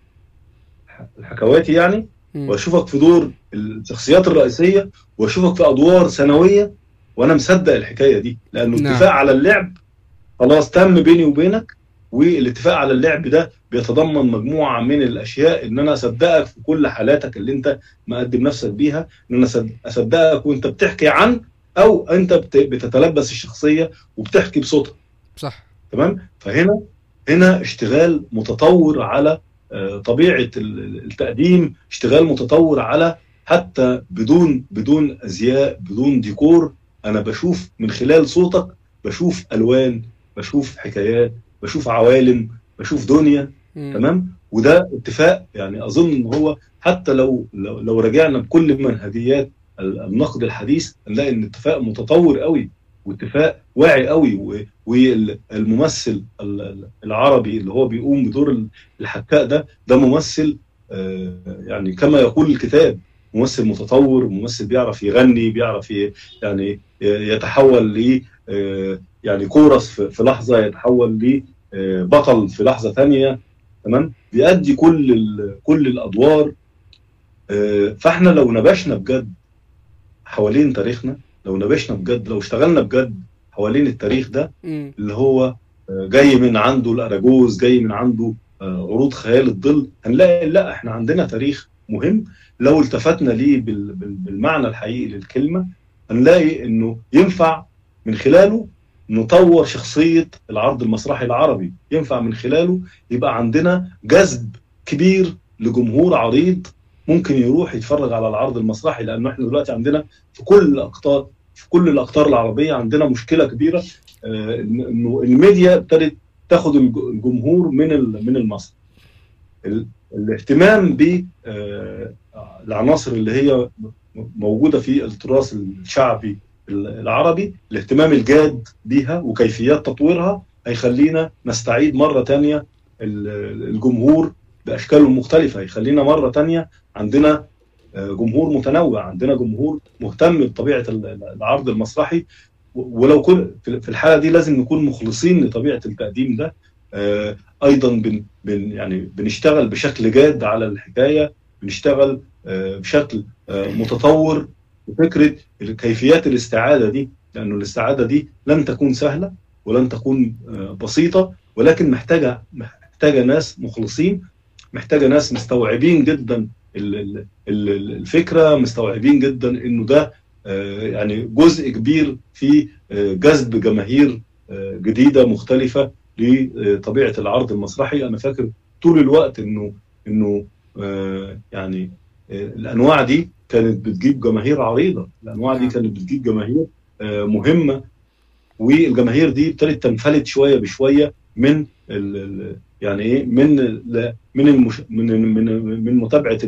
الحكواتي يعني وأشوفك في دور الشخصيات الرئيسية وأشوفك في أدوار ثانويه وأنا مصدق الحكاية دي. لأنه نعم. اتفاق على اللعب خلاص تم بيني وبينك والاتفاق على اللعب ده بيتضمن مجموعة من الأشياء إن أنا أصدقك في كل حالاتك اللي أنت مقدم نفسك بيها إن أنا أصدقك وأنت بتحكي عن أو أنت بتتلبس الشخصية وبتحكي بصوتك صح. تمام؟ فهنا هنا اشتغال متطور على آه، طبيعة التقديم اشتغال متطور على حتى بدون بدون أزياء بدون ديكور. أنا بشوف من خلال صوتك بشوف ألوان بشوف حكايات بشوف عوالم بشوف دنيا. م. تمام؟ وده اتفاق يعني أظن إن هو حتى لو لو, لو رجعنا بكل منهجيات النقد الحديث نلاقي إن اتفاق متطور قوي واتفاق واعي قوي والممثل العربي اللي هو بيقوم بدور الحكاء ده ده ممثل آه، يعني كما يقول الكتاب ممثل متطور ممثل بيعرف يغني بيعرف يعني يتحول ل آه، يعني كورس في لحظة يتحول لبطل آه، في لحظة ثانية تمام؟ بيأدي كل كل الأدوار فإحنا لو نبشنا بجد حوالين تاريخنا لو نبشنا بجد لو اشتغلنا بجد حوالين التاريخ ده اللي هو آه، جاي من عنده الأراجوز جاي من عنده آه، عروض خيال الظل هنلاقي لا إحنا عندنا تاريخ مهم. لو التفتنا ليه بالمعنى الحقيقي للكلمة هنلاقي إنه ينفع من خلاله نطور شخصية العرض المسرحي العربي. ينفع من خلاله يبقى عندنا جذب كبير لجمهور عريض ممكن يروح يتفرج على العرض المسرحي لأنه إحنا دلوقتي عندنا في كل الأقطار في كل الأقطار العربية عندنا مشكلة كبيرة آه، إنه الميديا ابتدت تاخد الجمهور من من المسرح. الاهتمام ب آه، اللي هي موجودة في التراث الشعبي العربي الاهتمام الجاد بيها وكيفيات تطويرها هيخلينا نستعيد مرة ثانية الجمهور باشكاله المختلفه يخلينا مرة ثانية عندنا آه، جمهور متنوع عندنا جمهور مهتم بطبيعة العرض المسرحي. ولو كل في الحالة دي لازم نكون مخلصين لطبيعة التقديم ده. آه، أيضا بن بن يعني بنشتغل بشكل جاد على الحكاية بنشتغل آه، بشكل متطور وفكره كيفيات الاستعادة دي. لأنه الاستعادة دي لن تكون سهلة ولن تكون بسيطة ولكن محتاجة محتاجة ناس مخلصين محتاجة ناس مستوعبين جدا الفكرة مستوعبين جدا إنه ده آه، يعني جزء كبير في آه، جذب جماهير آه، جديدة مختلفة لطبيعة العرض المسرحي. أنا فاكر طول الوقت إنه إنه يعني الأنواع دي كانت بتجيب جماهير عريضة. الأنواع دي كانت بتجيب جماهير مهمة والجماهير دي ابتدت تنفلت شوية بشوية. من يعني إيه من من المش من من من متابعة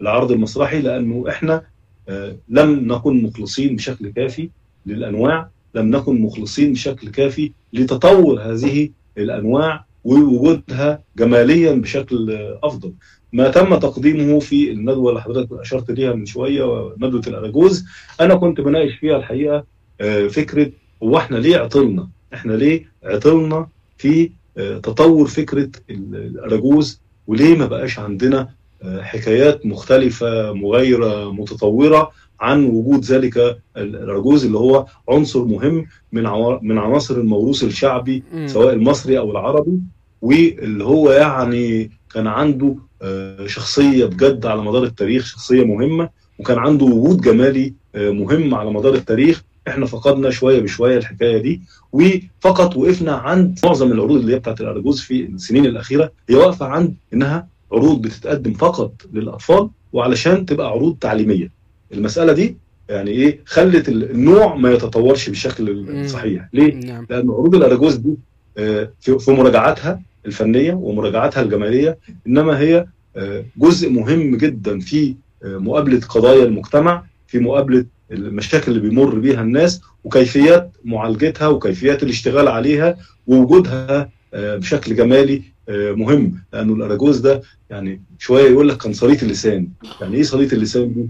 العرض المسرحي لأنه إحنا آه، لم نكن مخلصين بشكل كافي للأنواع لم نكن مخلصين بشكل كافي لتطور هذه الأنواع ووجودها جماليا بشكل أفضل ما تم تقديمه في الندوة اللي حضرتك أشرت ليها من شوية ندوة الأراجوز أنا كنت بناقش فيها الحقيقة آه، فكرة هو إحنا ليه عطلنا؟ إحنا ليه عطلنا في تطور فكرة الأراجوز وليه ما بقاش عندنا آه، حكايات مختلفة مغايرة متطورة عن وجود ذلك الأراجوز اللي هو عنصر مهم من من عناصر الموروث الشعبي سواء المصري أو العربي واللي هو يعني كان عنده آه، شخصية بجد على مدار التاريخ شخصية مهمة وكان عنده وجود جمالي آه، مهم على مدار التاريخ إحنا فقدنا شوية بشوية الحكاية دي وفقط وقفنا عند معظم العروض اللي هي بتاعت الاراجوز في السنين الأخيرة هي واقفة عند إنها عروض بتتقدم فقط للأطفال وعلشان تبقى عروض تعليمية. المسألة دي يعني إيه خلت النوع ما يتطورش بالشكل الصحيح. ليه؟ نعم. لأن عروض الاراجوز دي آه، في مراجعاتها الفنية ومراجعاتها الجماليه إنما هي آه، جزء مهم جدا في آه، مقابلة قضايا المجتمع في مقابلة المشاكل اللي بيمر بيها الناس وكيفيات معالجتها وكيفيات الاشتغال عليها ووجودها آه، بشكل جمالي آه، مهم. لأنه الأراجوز ده يعني شوية يقول لك كان سليط اللسان. يعني إيه سليط اللسان دي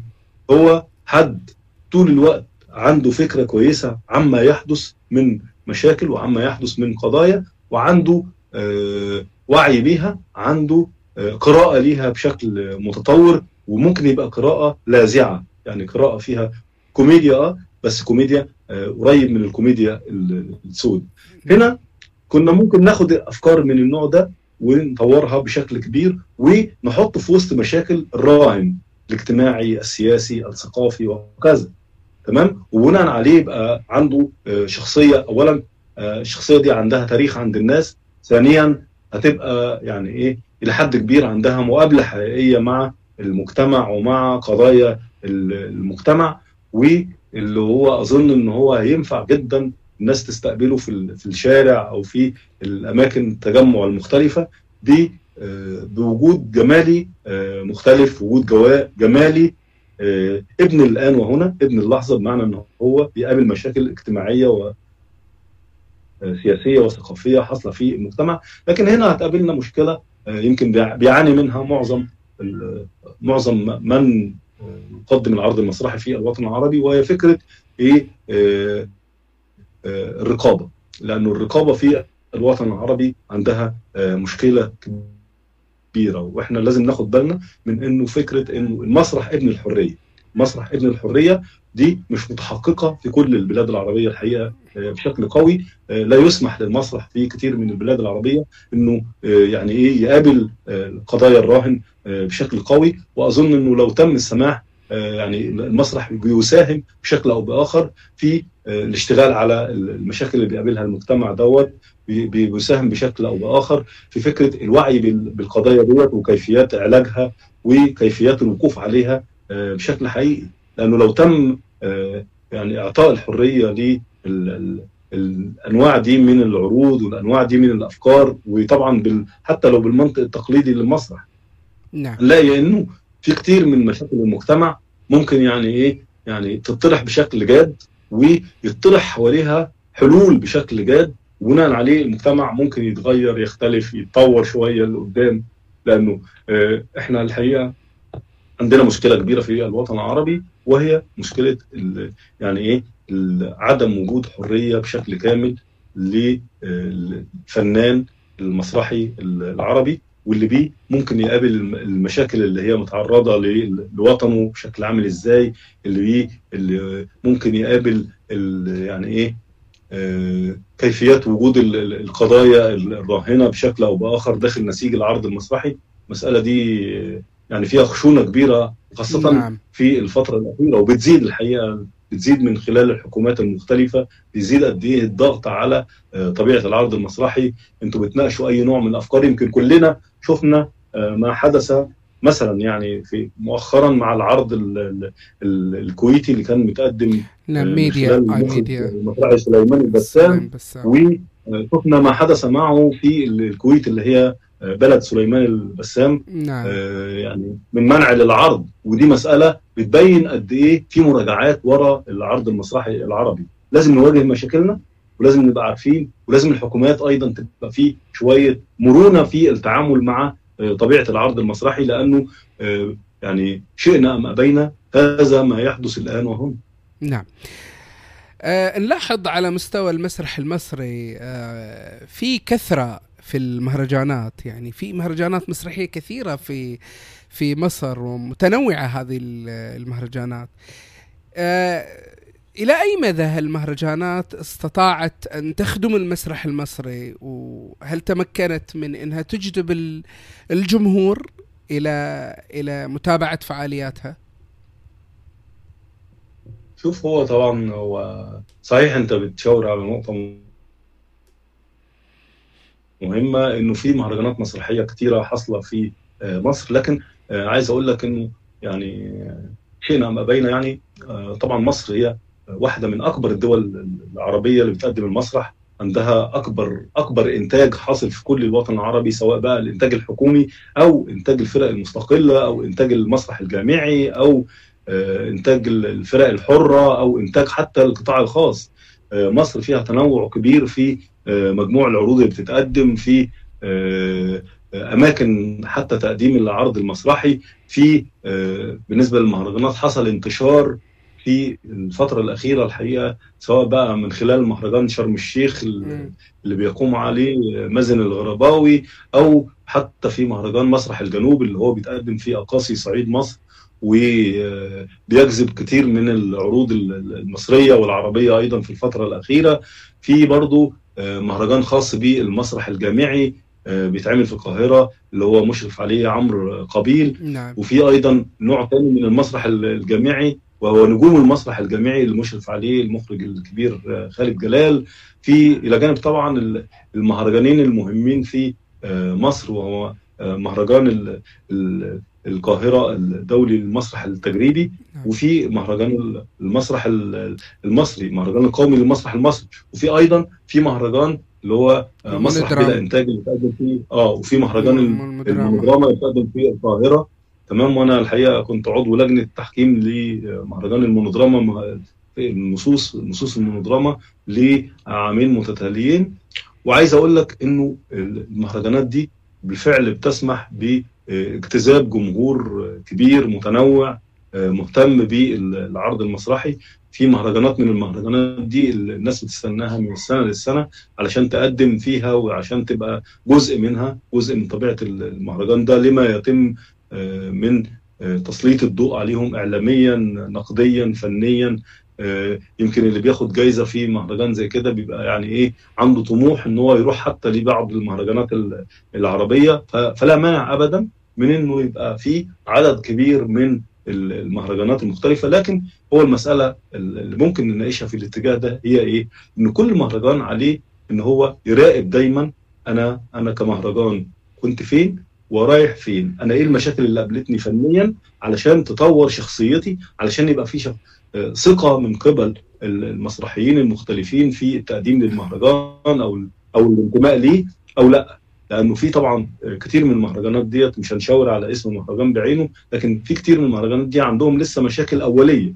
هو حد طول الوقت عنده فكرة كويسة عما يحدث من مشاكل وعما يحدث من قضايا وعنده آه، وعي بيها عنده قراءة ليها بشكل متطور وممكن يبقى قراءة لاذعة. يعني قراءة فيها كوميديا آه بس كوميديا آه قريب من الكوميديا السود. هنا كنا ممكن ناخد افكار من النوع ده ونطورها بشكل كبير ونحط في وسط مشاكل الراهن الاجتماعي السياسي الثقافي وكذا تمام؟ وبناء عليه يبقى عنده شخصية. اولا الشخصية دي عندها تاريخ عند الناس. ثانيا هتبقى يعني إيه إلى حد كبير عندها مقابلة حقيقية مع المجتمع ومع قضايا المجتمع. واللي هو أظن إن هو هينفع جدا الناس تستقبله في في الشارع أو في الأماكن التجمع المختلفة. دي بوجود جمالي مختلف وجود جمالي ابن الآن وهنا ابن اللحظة بمعنى إن هو بيقابل مشاكل اجتماعية و سياسية وثقافية حاصلة في المجتمع. لكن هنا هتقابلنا مشكلة يمكن بيعاني منها معظم معظم من يقدم العرض المسرحي في الوطن العربي وهي فكرة إيه الرقابة. لأنه الرقابة في الوطن العربي عندها مشكلة كبيرة وإحنا لازم ناخد بالنا من إنه فكرة إنه المسرح ابن الحرية. مسرح ابن الحرية دي مش متحققة في كل البلاد العربية الحقيقة بشكل قوي. لا يسمح للمسرح في كثير من البلاد العربية إنه يعني إيه يقابل قضايا الراهن بشكل قوي وأظن إنه لو تم السماح يعني المسرح بيساهم بشكل أو بآخر في الاشتغال على المشاكل اللي بيقابلها المجتمع دوت بيساهم بشكل أو بآخر في فكرة الوعي بالقضايا ديت وكيفيات علاجها وكيفيات الوقوف عليها بشكل حقيقي. لأنه لو تم يعني إعطاء الحرية للانواع دي من العروض والأنواع دي من الأفكار وطبعا حتى لو بالمنطق التقليدي للمسرح نعم. نلاقي إنه في كتير من مشاكل المجتمع ممكن يعني إيه يعني تطرح بشكل جاد ويطرح حواليها حلول بشكل جاد وبناء عليه المجتمع ممكن يتغير يختلف يتطور شوية لقدام لأنه إحنا الحقيقة عندنا مشكلة كبيرة في الوطن العربي وهي مشكلة يعني إيه عدم وجود حرية بشكل كامل للفنان المسرحي العربي. واللي بيه ممكن يقابل المشاكل اللي هي متعرضة لوطنه بشكل عامل إزاي اللي بيه اللي ممكن يقابل يعني إيه آه كيفيات وجود القضايا الراهنة بشكل أو بآخر داخل نسيج العرض المسرحي المسألة دي يعني فيها خشونة كبيرة خاصة نعم. في الفترة الأخيرة وبتزيد الحقيقة بتزيد من خلال الحكومات المختلفة بيزيد قد إيه الضغط على طبيعة العرض المسرحي. أنتوا بتناقشوا أي نوع من الأفكار. يمكن كلنا شفنا ما حدث مثلا يعني في مؤخرا مع العرض ال ال ال الكويتي اللي كان متقدم نعم ميديا I Medea مسرحي سليمان البسام. وشفنا ما حدث معه في الكويت اللي هي بلد سليمان البسام نعم. آه يعني من منع للعرض. ودي مسألة بتبين قد إيه في مراجعات ورا العرض المسرحي العربي. لازم نواجه مشاكلنا ولازم نبقى عارفين ولازم الحكومات أيضا تبقى في شوية مرونة في التعامل مع آه طبيعة العرض المسرحي لأنه آه يعني شئنا أم أبينا هذا ما يحدث الآن وهنا. نعم. نلاحظ على مستوى المسرح المصري في كثرة في المهرجانات. يعني في مهرجانات مسرحية كثيرة في في مصر ومتنوعة هذه المهرجانات. آه إلى أي مدى هالمهرجانات استطاعت أن تخدم المسرح المصري؟ وهل تمكنت من إنها تجذب الجمهور إلى إلى متابعة فعالياتها؟ شوف هو طبعا هو صحيح أنت بتشاور على نقطة مهمة إنه في مهرجانات مسرحية كتيرة حاصلة في مصر. لكن عايز أقول لك إنه يعني شئنا أم أبينا يعني طبعا مصر هي واحدة من أكبر الدول العربية اللي بتقدم المسرح. عندها أكبر أكبر إنتاج حاصل في كل الوطن العربي سواء بقى الإنتاج الحكومي أو إنتاج الفرق المستقلة أو إنتاج المسرح الجامعي أو إنتاج الفرق الحرة أو إنتاج حتى القطاع الخاص. مصر فيها تنوع كبير في مجموع العروض اللي بتتقدم في أماكن حتى تقديم العرض المسرحي في بالنسبة للمهرجانات حصل انتشار في الفترة الأخيرة الحقيقة سواء بقى من خلال مهرجان شرم الشيخ اللي بيقوم عليه مازن الغرباوي أو حتى في مهرجان مسرح الجنوب اللي هو بيتقدم فيه أقاصي صعيد مصر وبيجذب كتير من العروض المصرية والعربية أيضا في الفترة الأخيرة. في برضو مهرجان خاص بالمسرح الجامعي بيتعمل في القاهرة اللي هو مشرف عليه عمرو قبيل. نعم. وفي أيضا نوع ثاني من المسرح الجامعي وهو نجوم المسرح الجامعي اللي مشرف عليه المخرج الكبير خالد جلال في إلى جانب طبعا المهرجانين المهمين في مصر وهو مهرجان ال- ال- القاهرة الدولي للمسرح التجريبي نعم. وفي مهرجان المسرح ال- المصري مهرجان القومي للمسرح المصري وفي أيضا في مهرجان اللي هو مسرح. بلا إنتاج اللي بيتقدم فيه آه وفي مهرجان الم- المونودراما. اللي بيتقدم في القاهرة تمام وأنا الحقيقة كنت عضو لجنة تحكيم لمهرجان المونودراما النصوص نصوص المونودراما لعامين متتاليين. وعايز أقول لك إنه المهرجانات دي بالفعل بتسمح باجتذاب جمهور كبير متنوع مهتم بالعرض المسرحي. في مهرجانات من المهرجانات دي الناس بتستناها من السنة للسنة علشان تقدم فيها وعشان تبقى جزء منها جزء من طبيعة المهرجان ده. لما يتم آه، من آه، تسليط الضوء عليهم اعلاميا نقديا فنيا. آه، يمكن اللي بياخد جايزة في مهرجان زي كده بيبقى يعني إيه عنده طموح إن هو يروح حتى لبعض المهرجانات ال- العربية. فلا مانع ابدا من إنه يبقى في عدد كبير من ال- المهرجانات المختلفة. لكن هو المسألة اللي ممكن نناقشها في الاتجاه ده هي إيه؟ إن كل مهرجان عليه إن هو يراقب دايما أنا أنا كمهرجان كنت فين ورايح فين؟ أنا إيه المشاكل اللي قابلتني فنيا علشان تطور شخصيتي علشان يبقى في ثقة من قبل ال- المسرحيين المختلفين في التقديم للمهرجان أو أو الانتماء ليه أو لأ. لأنه في طبعا كتير من المهرجانات ديت مش هنشاور على اسم المهرجان بعينه لكن في كتير من المهرجانات دي عندهم لسه مشاكل أولية.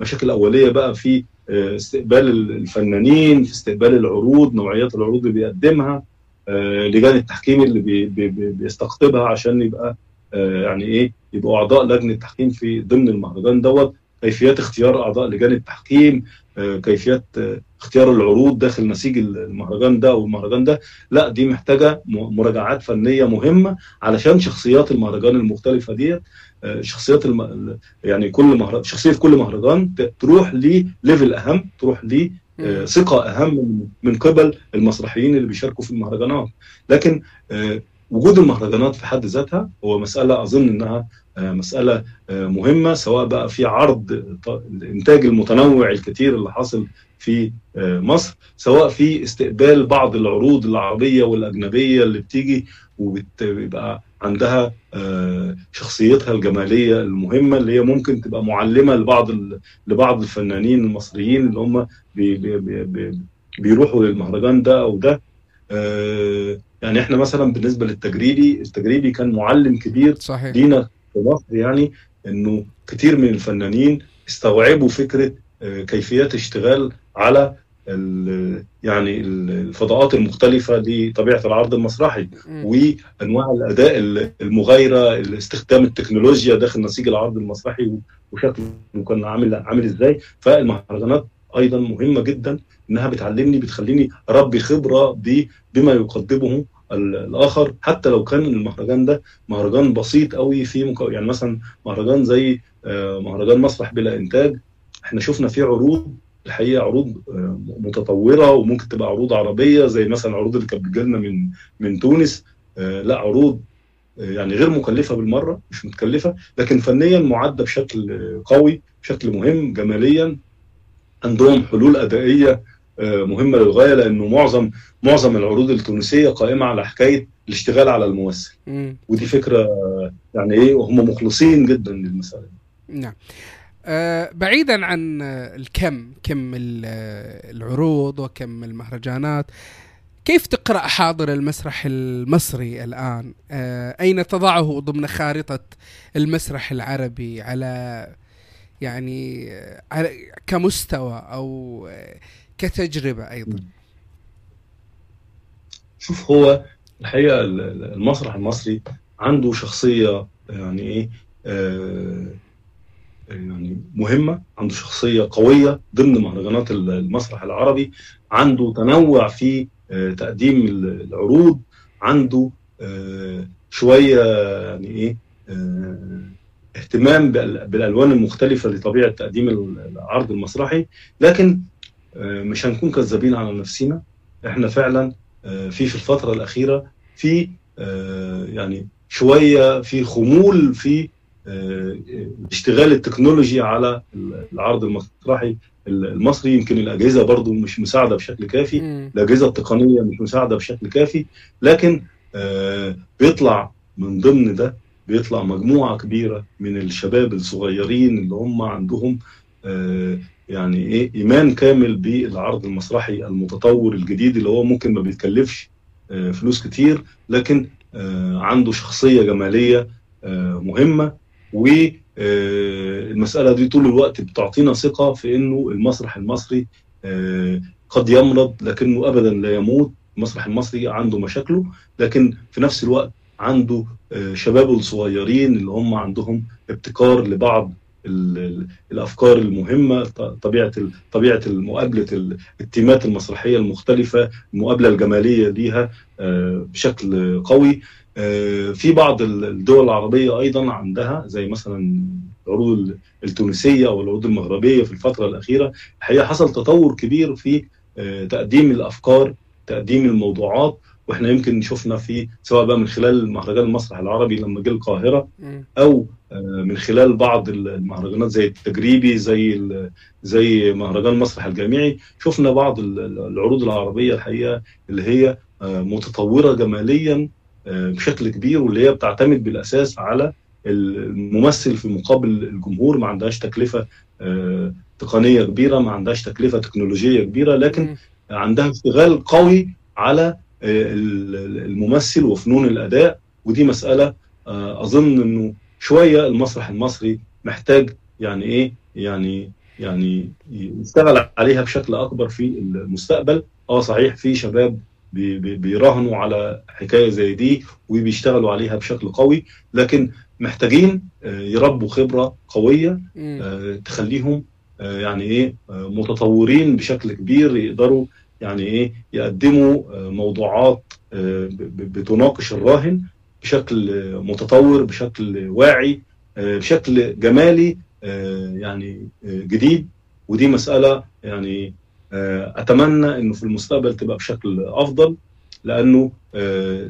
مشاكل أولية بقى في آه، استقبال الفنانين في استقبال العروض نوعيات العروض اللي بيقدمها. لجان التحكيم اللي بي بي بي بيستقطبها عشان يبقى آه، يعني إيه يبقوا أعضاء لجنة تحكيم في ضمن المهرجان دوت كيفيات اختيار أعضاء لجان التحكيم آه، كيفيات آه، اختيار العروض داخل نسيج المهرجان ده أو المهرجان ده لا دي محتاجة مراجعات فنية مهمة علشان شخصيات المهرجان المختلفة ديت آه، شخصيات الم... ال- يعني كل مهرجان شخصية كل مهرجان تروح لليفل أهم تروح آه،. ثقة أهم من- قبل المسرحيين اللي بيشاركوا في المهرجانات. لكن آه، وجود المهرجانات في حد ذاتها هو مسألة أظن إنها آه، مسألة آه، مهمة سواء بقى في عرض الإنتاج المتنوع الكتير اللي حاصل في آه، مصر سواء في استقبال بعض العروض العربية والأجنبية اللي بتيجي وبيبقى عندها آه، شخصيتها الجمالية المهمة اللي هي ممكن تبقى معلمة لبعض لبعض الفنانين المصريين اللي هم بي بي بي بي بيروحوا للمهرجان ده أو ده. آه، يعني إحنا مثلا بالنسبة للتجريبي التجريبي كان معلم كبير صحيح. لينا في مصر يعني إنه كتير من الفنانين استوعبوا فكرة آه، كيفيات اشتغال على يعني ال- الفضاءات المختلفة لطبيعة العرض المسرحي مم. وأنواع الأداء المغايرة استخدام التكنولوجيا داخل نسيج العرض المسرحي وشكله كان عامل عامل إزاي فالمهرجانات أيضا مهمة جدا إنها بتعلمني بتخليني أربي خبرة ب- بما يقدمه ال- الآخر حتى لو كان المهرجان ده مهرجان بسيط قوي في مكو... يعني مثلا مهرجان زي آه، مهرجان مسرح بلا إنتاج إحنا شفنا فيه عروض الحقيقة عروض آه، متطورة وممكن تبقى عروض عربية زي مثلا العروض اللي كانت بتجيلنا من من تونس. آه، لا عروض آه، يعني غير مكلفة بالمرة مش متكلفة لكن فنيا معدة بشكل قوي بشكل مهم جماليا. عندهم حلول أدائية مهمة للغاية لأنه معظم معظم العروض التونسية قائمة على حكاية الاشتغال على الممثل. مم. ودي فكرة يعني إيه وهم مخلصين جدا للمسألة نعم. آه بعيدا عن آه، الكم كم آه، العروض وكم المهرجانات كيف تقرأ حاضر المسرح المصري الآن؟ آه أين تضعه ضمن خارطة المسرح العربي على يعني على كمستوى أو آه، كتجربة أيضا؟ شوف هو الحقيقة ال- ال- المسرح المصري عنده شخصية يعني إيه يعني مهمة عنده شخصية قوية ضمن مهرجانات ال- المسرح العربي عنده تنوع في آه تقديم ال- العروض عنده آه شوية يعني إيه آه اهتمام بالألوان المختلفة لطبيعة تقديم العرض المسرحي. لكن مش هنكون كذابين على نفسنا. إحنا فعلا في في الفترة الأخيرة في يعني شوية في خمول في اشتغال التكنولوجي على العرض المسرحي المصري. يمكن الأجهزة برضو مش مساعدة بشكل كافي. الأجهزة التقنية مش مساعدة بشكل كافي. لكن بيطلع من ضمن ده بيطلع مجموعة كبيرة من الشباب الصغيرين اللي هم عندهم يعني إيه إيمان كامل بالعرض المسرحي المتطور الجديد اللي هو ممكن ما بيتكلفش فلوس كتير لكن عنده شخصية جمالية مهمة. والمسألة دي طول الوقت بتعطينا ثقة في إنه المسرح المصري قد يمرض لكنه ابدا لا يموت. المسرح المصري عنده مشاكله لكن في نفس الوقت عنده شبابه الصغيرين اللي هم عندهم ابتكار لبعض الأفكار المهمة طبيعة طبيعة مقابلة التيمات المسرحية المختلفة المقابلة الجمالية ليها بشكل قوي. في بعض الدول العربية أيضا عندها زي مثلا العروض التونسية أو العروض المغربية في الفترة الأخيرة الحقيقة حصل تطور كبير في تقديم الأفكار تقديم الموضوعات وإحنا يمكن شفنا في سواء بقى من خلال مهرجان المسرح العربي لما جه القاهرة أو من خلال بعض المهرجانات زي التجريبي زي زي مهرجان المسرح الجامعي شفنا بعض العروض العربية الحقيقة اللي هي متطورة جماليا بشكل كبير واللي هي بتعتمد بالأساس على الممثل في مقابل الجمهور. ما عندهاش تكلفة تقنية كبيرة ما عندهاش تكلفة تكنولوجية كبيرة لكن عندها اشتغال قوي على الممثل وفنون الأداء. ودي مسألة أظن إنه شوية المسرح المصري محتاج يعني إيه يعني يعني يشتغل عليها بشكل أكبر في المستقبل. آه صحيح في شباب بيراهنوا على حكاية زي دي وبيشتغلوا عليها بشكل قوي لكن محتاجين يربوا خبرة قوية تخليهم يعني إيه متطورين بشكل كبير يقدروا يعني إيه يقدموا موضوعات بتناقش الراهن بشكل متطور بشكل واعي بشكل جمالي يعني جديد. ودي مسألة يعني أتمنى إنه في المستقبل تبقى بشكل أفضل لأنه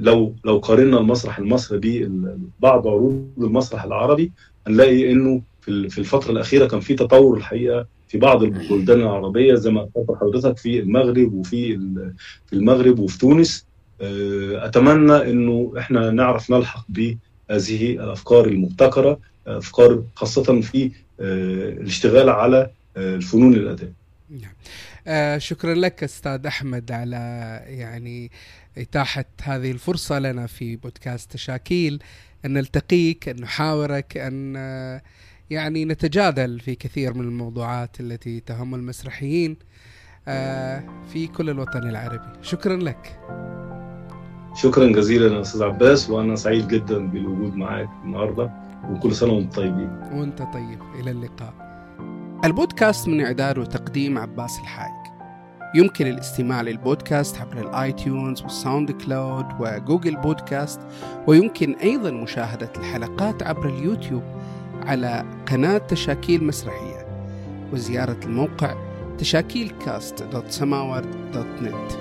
لو لو قارنا المسرح المصري ببعض عروض المسرح العربي هنلاقي إنه في الفترة الأخيرة كان في تطور الحقيقة في بعض البلدان العربية زي ما ذكر حضرتك في المغرب وفي في المغرب وفي تونس. أتمنى إنه إحنا نعرف نلحق بهذه الأفكار المبتكرة أفكار خاصة في الاشتغال على الفنون الأداء. آه شكرا لك أستاذ أحمد على يعني إتاحة هذه الفرصة لنا في بودكاست تشاكيل أن نلتقيك أن نحاورك أن يعني نتجادل في كثير من الموضوعات التي تهم المسرحيين آه في كل الوطن العربي. شكرا لك. شكرا جزيلا أستاذ عباس وأنا سعيد جدا بالوجود معاك النهارده وكل سنة وأنتم طيبين. وأنت طيب. إلى اللقاء. البودكاست من إعداد وتقديم عباس الحاج يمكن الاستماع للبودكاست عبر ال iTunes وال SoundCloud و Google Podcasts ويمكن أيضا مشاهدة الحلقات عبر اليوتيوب على قناة تشاكيل مسرحية وزيارة الموقع تشاكيل كاست dot سماورد dot net.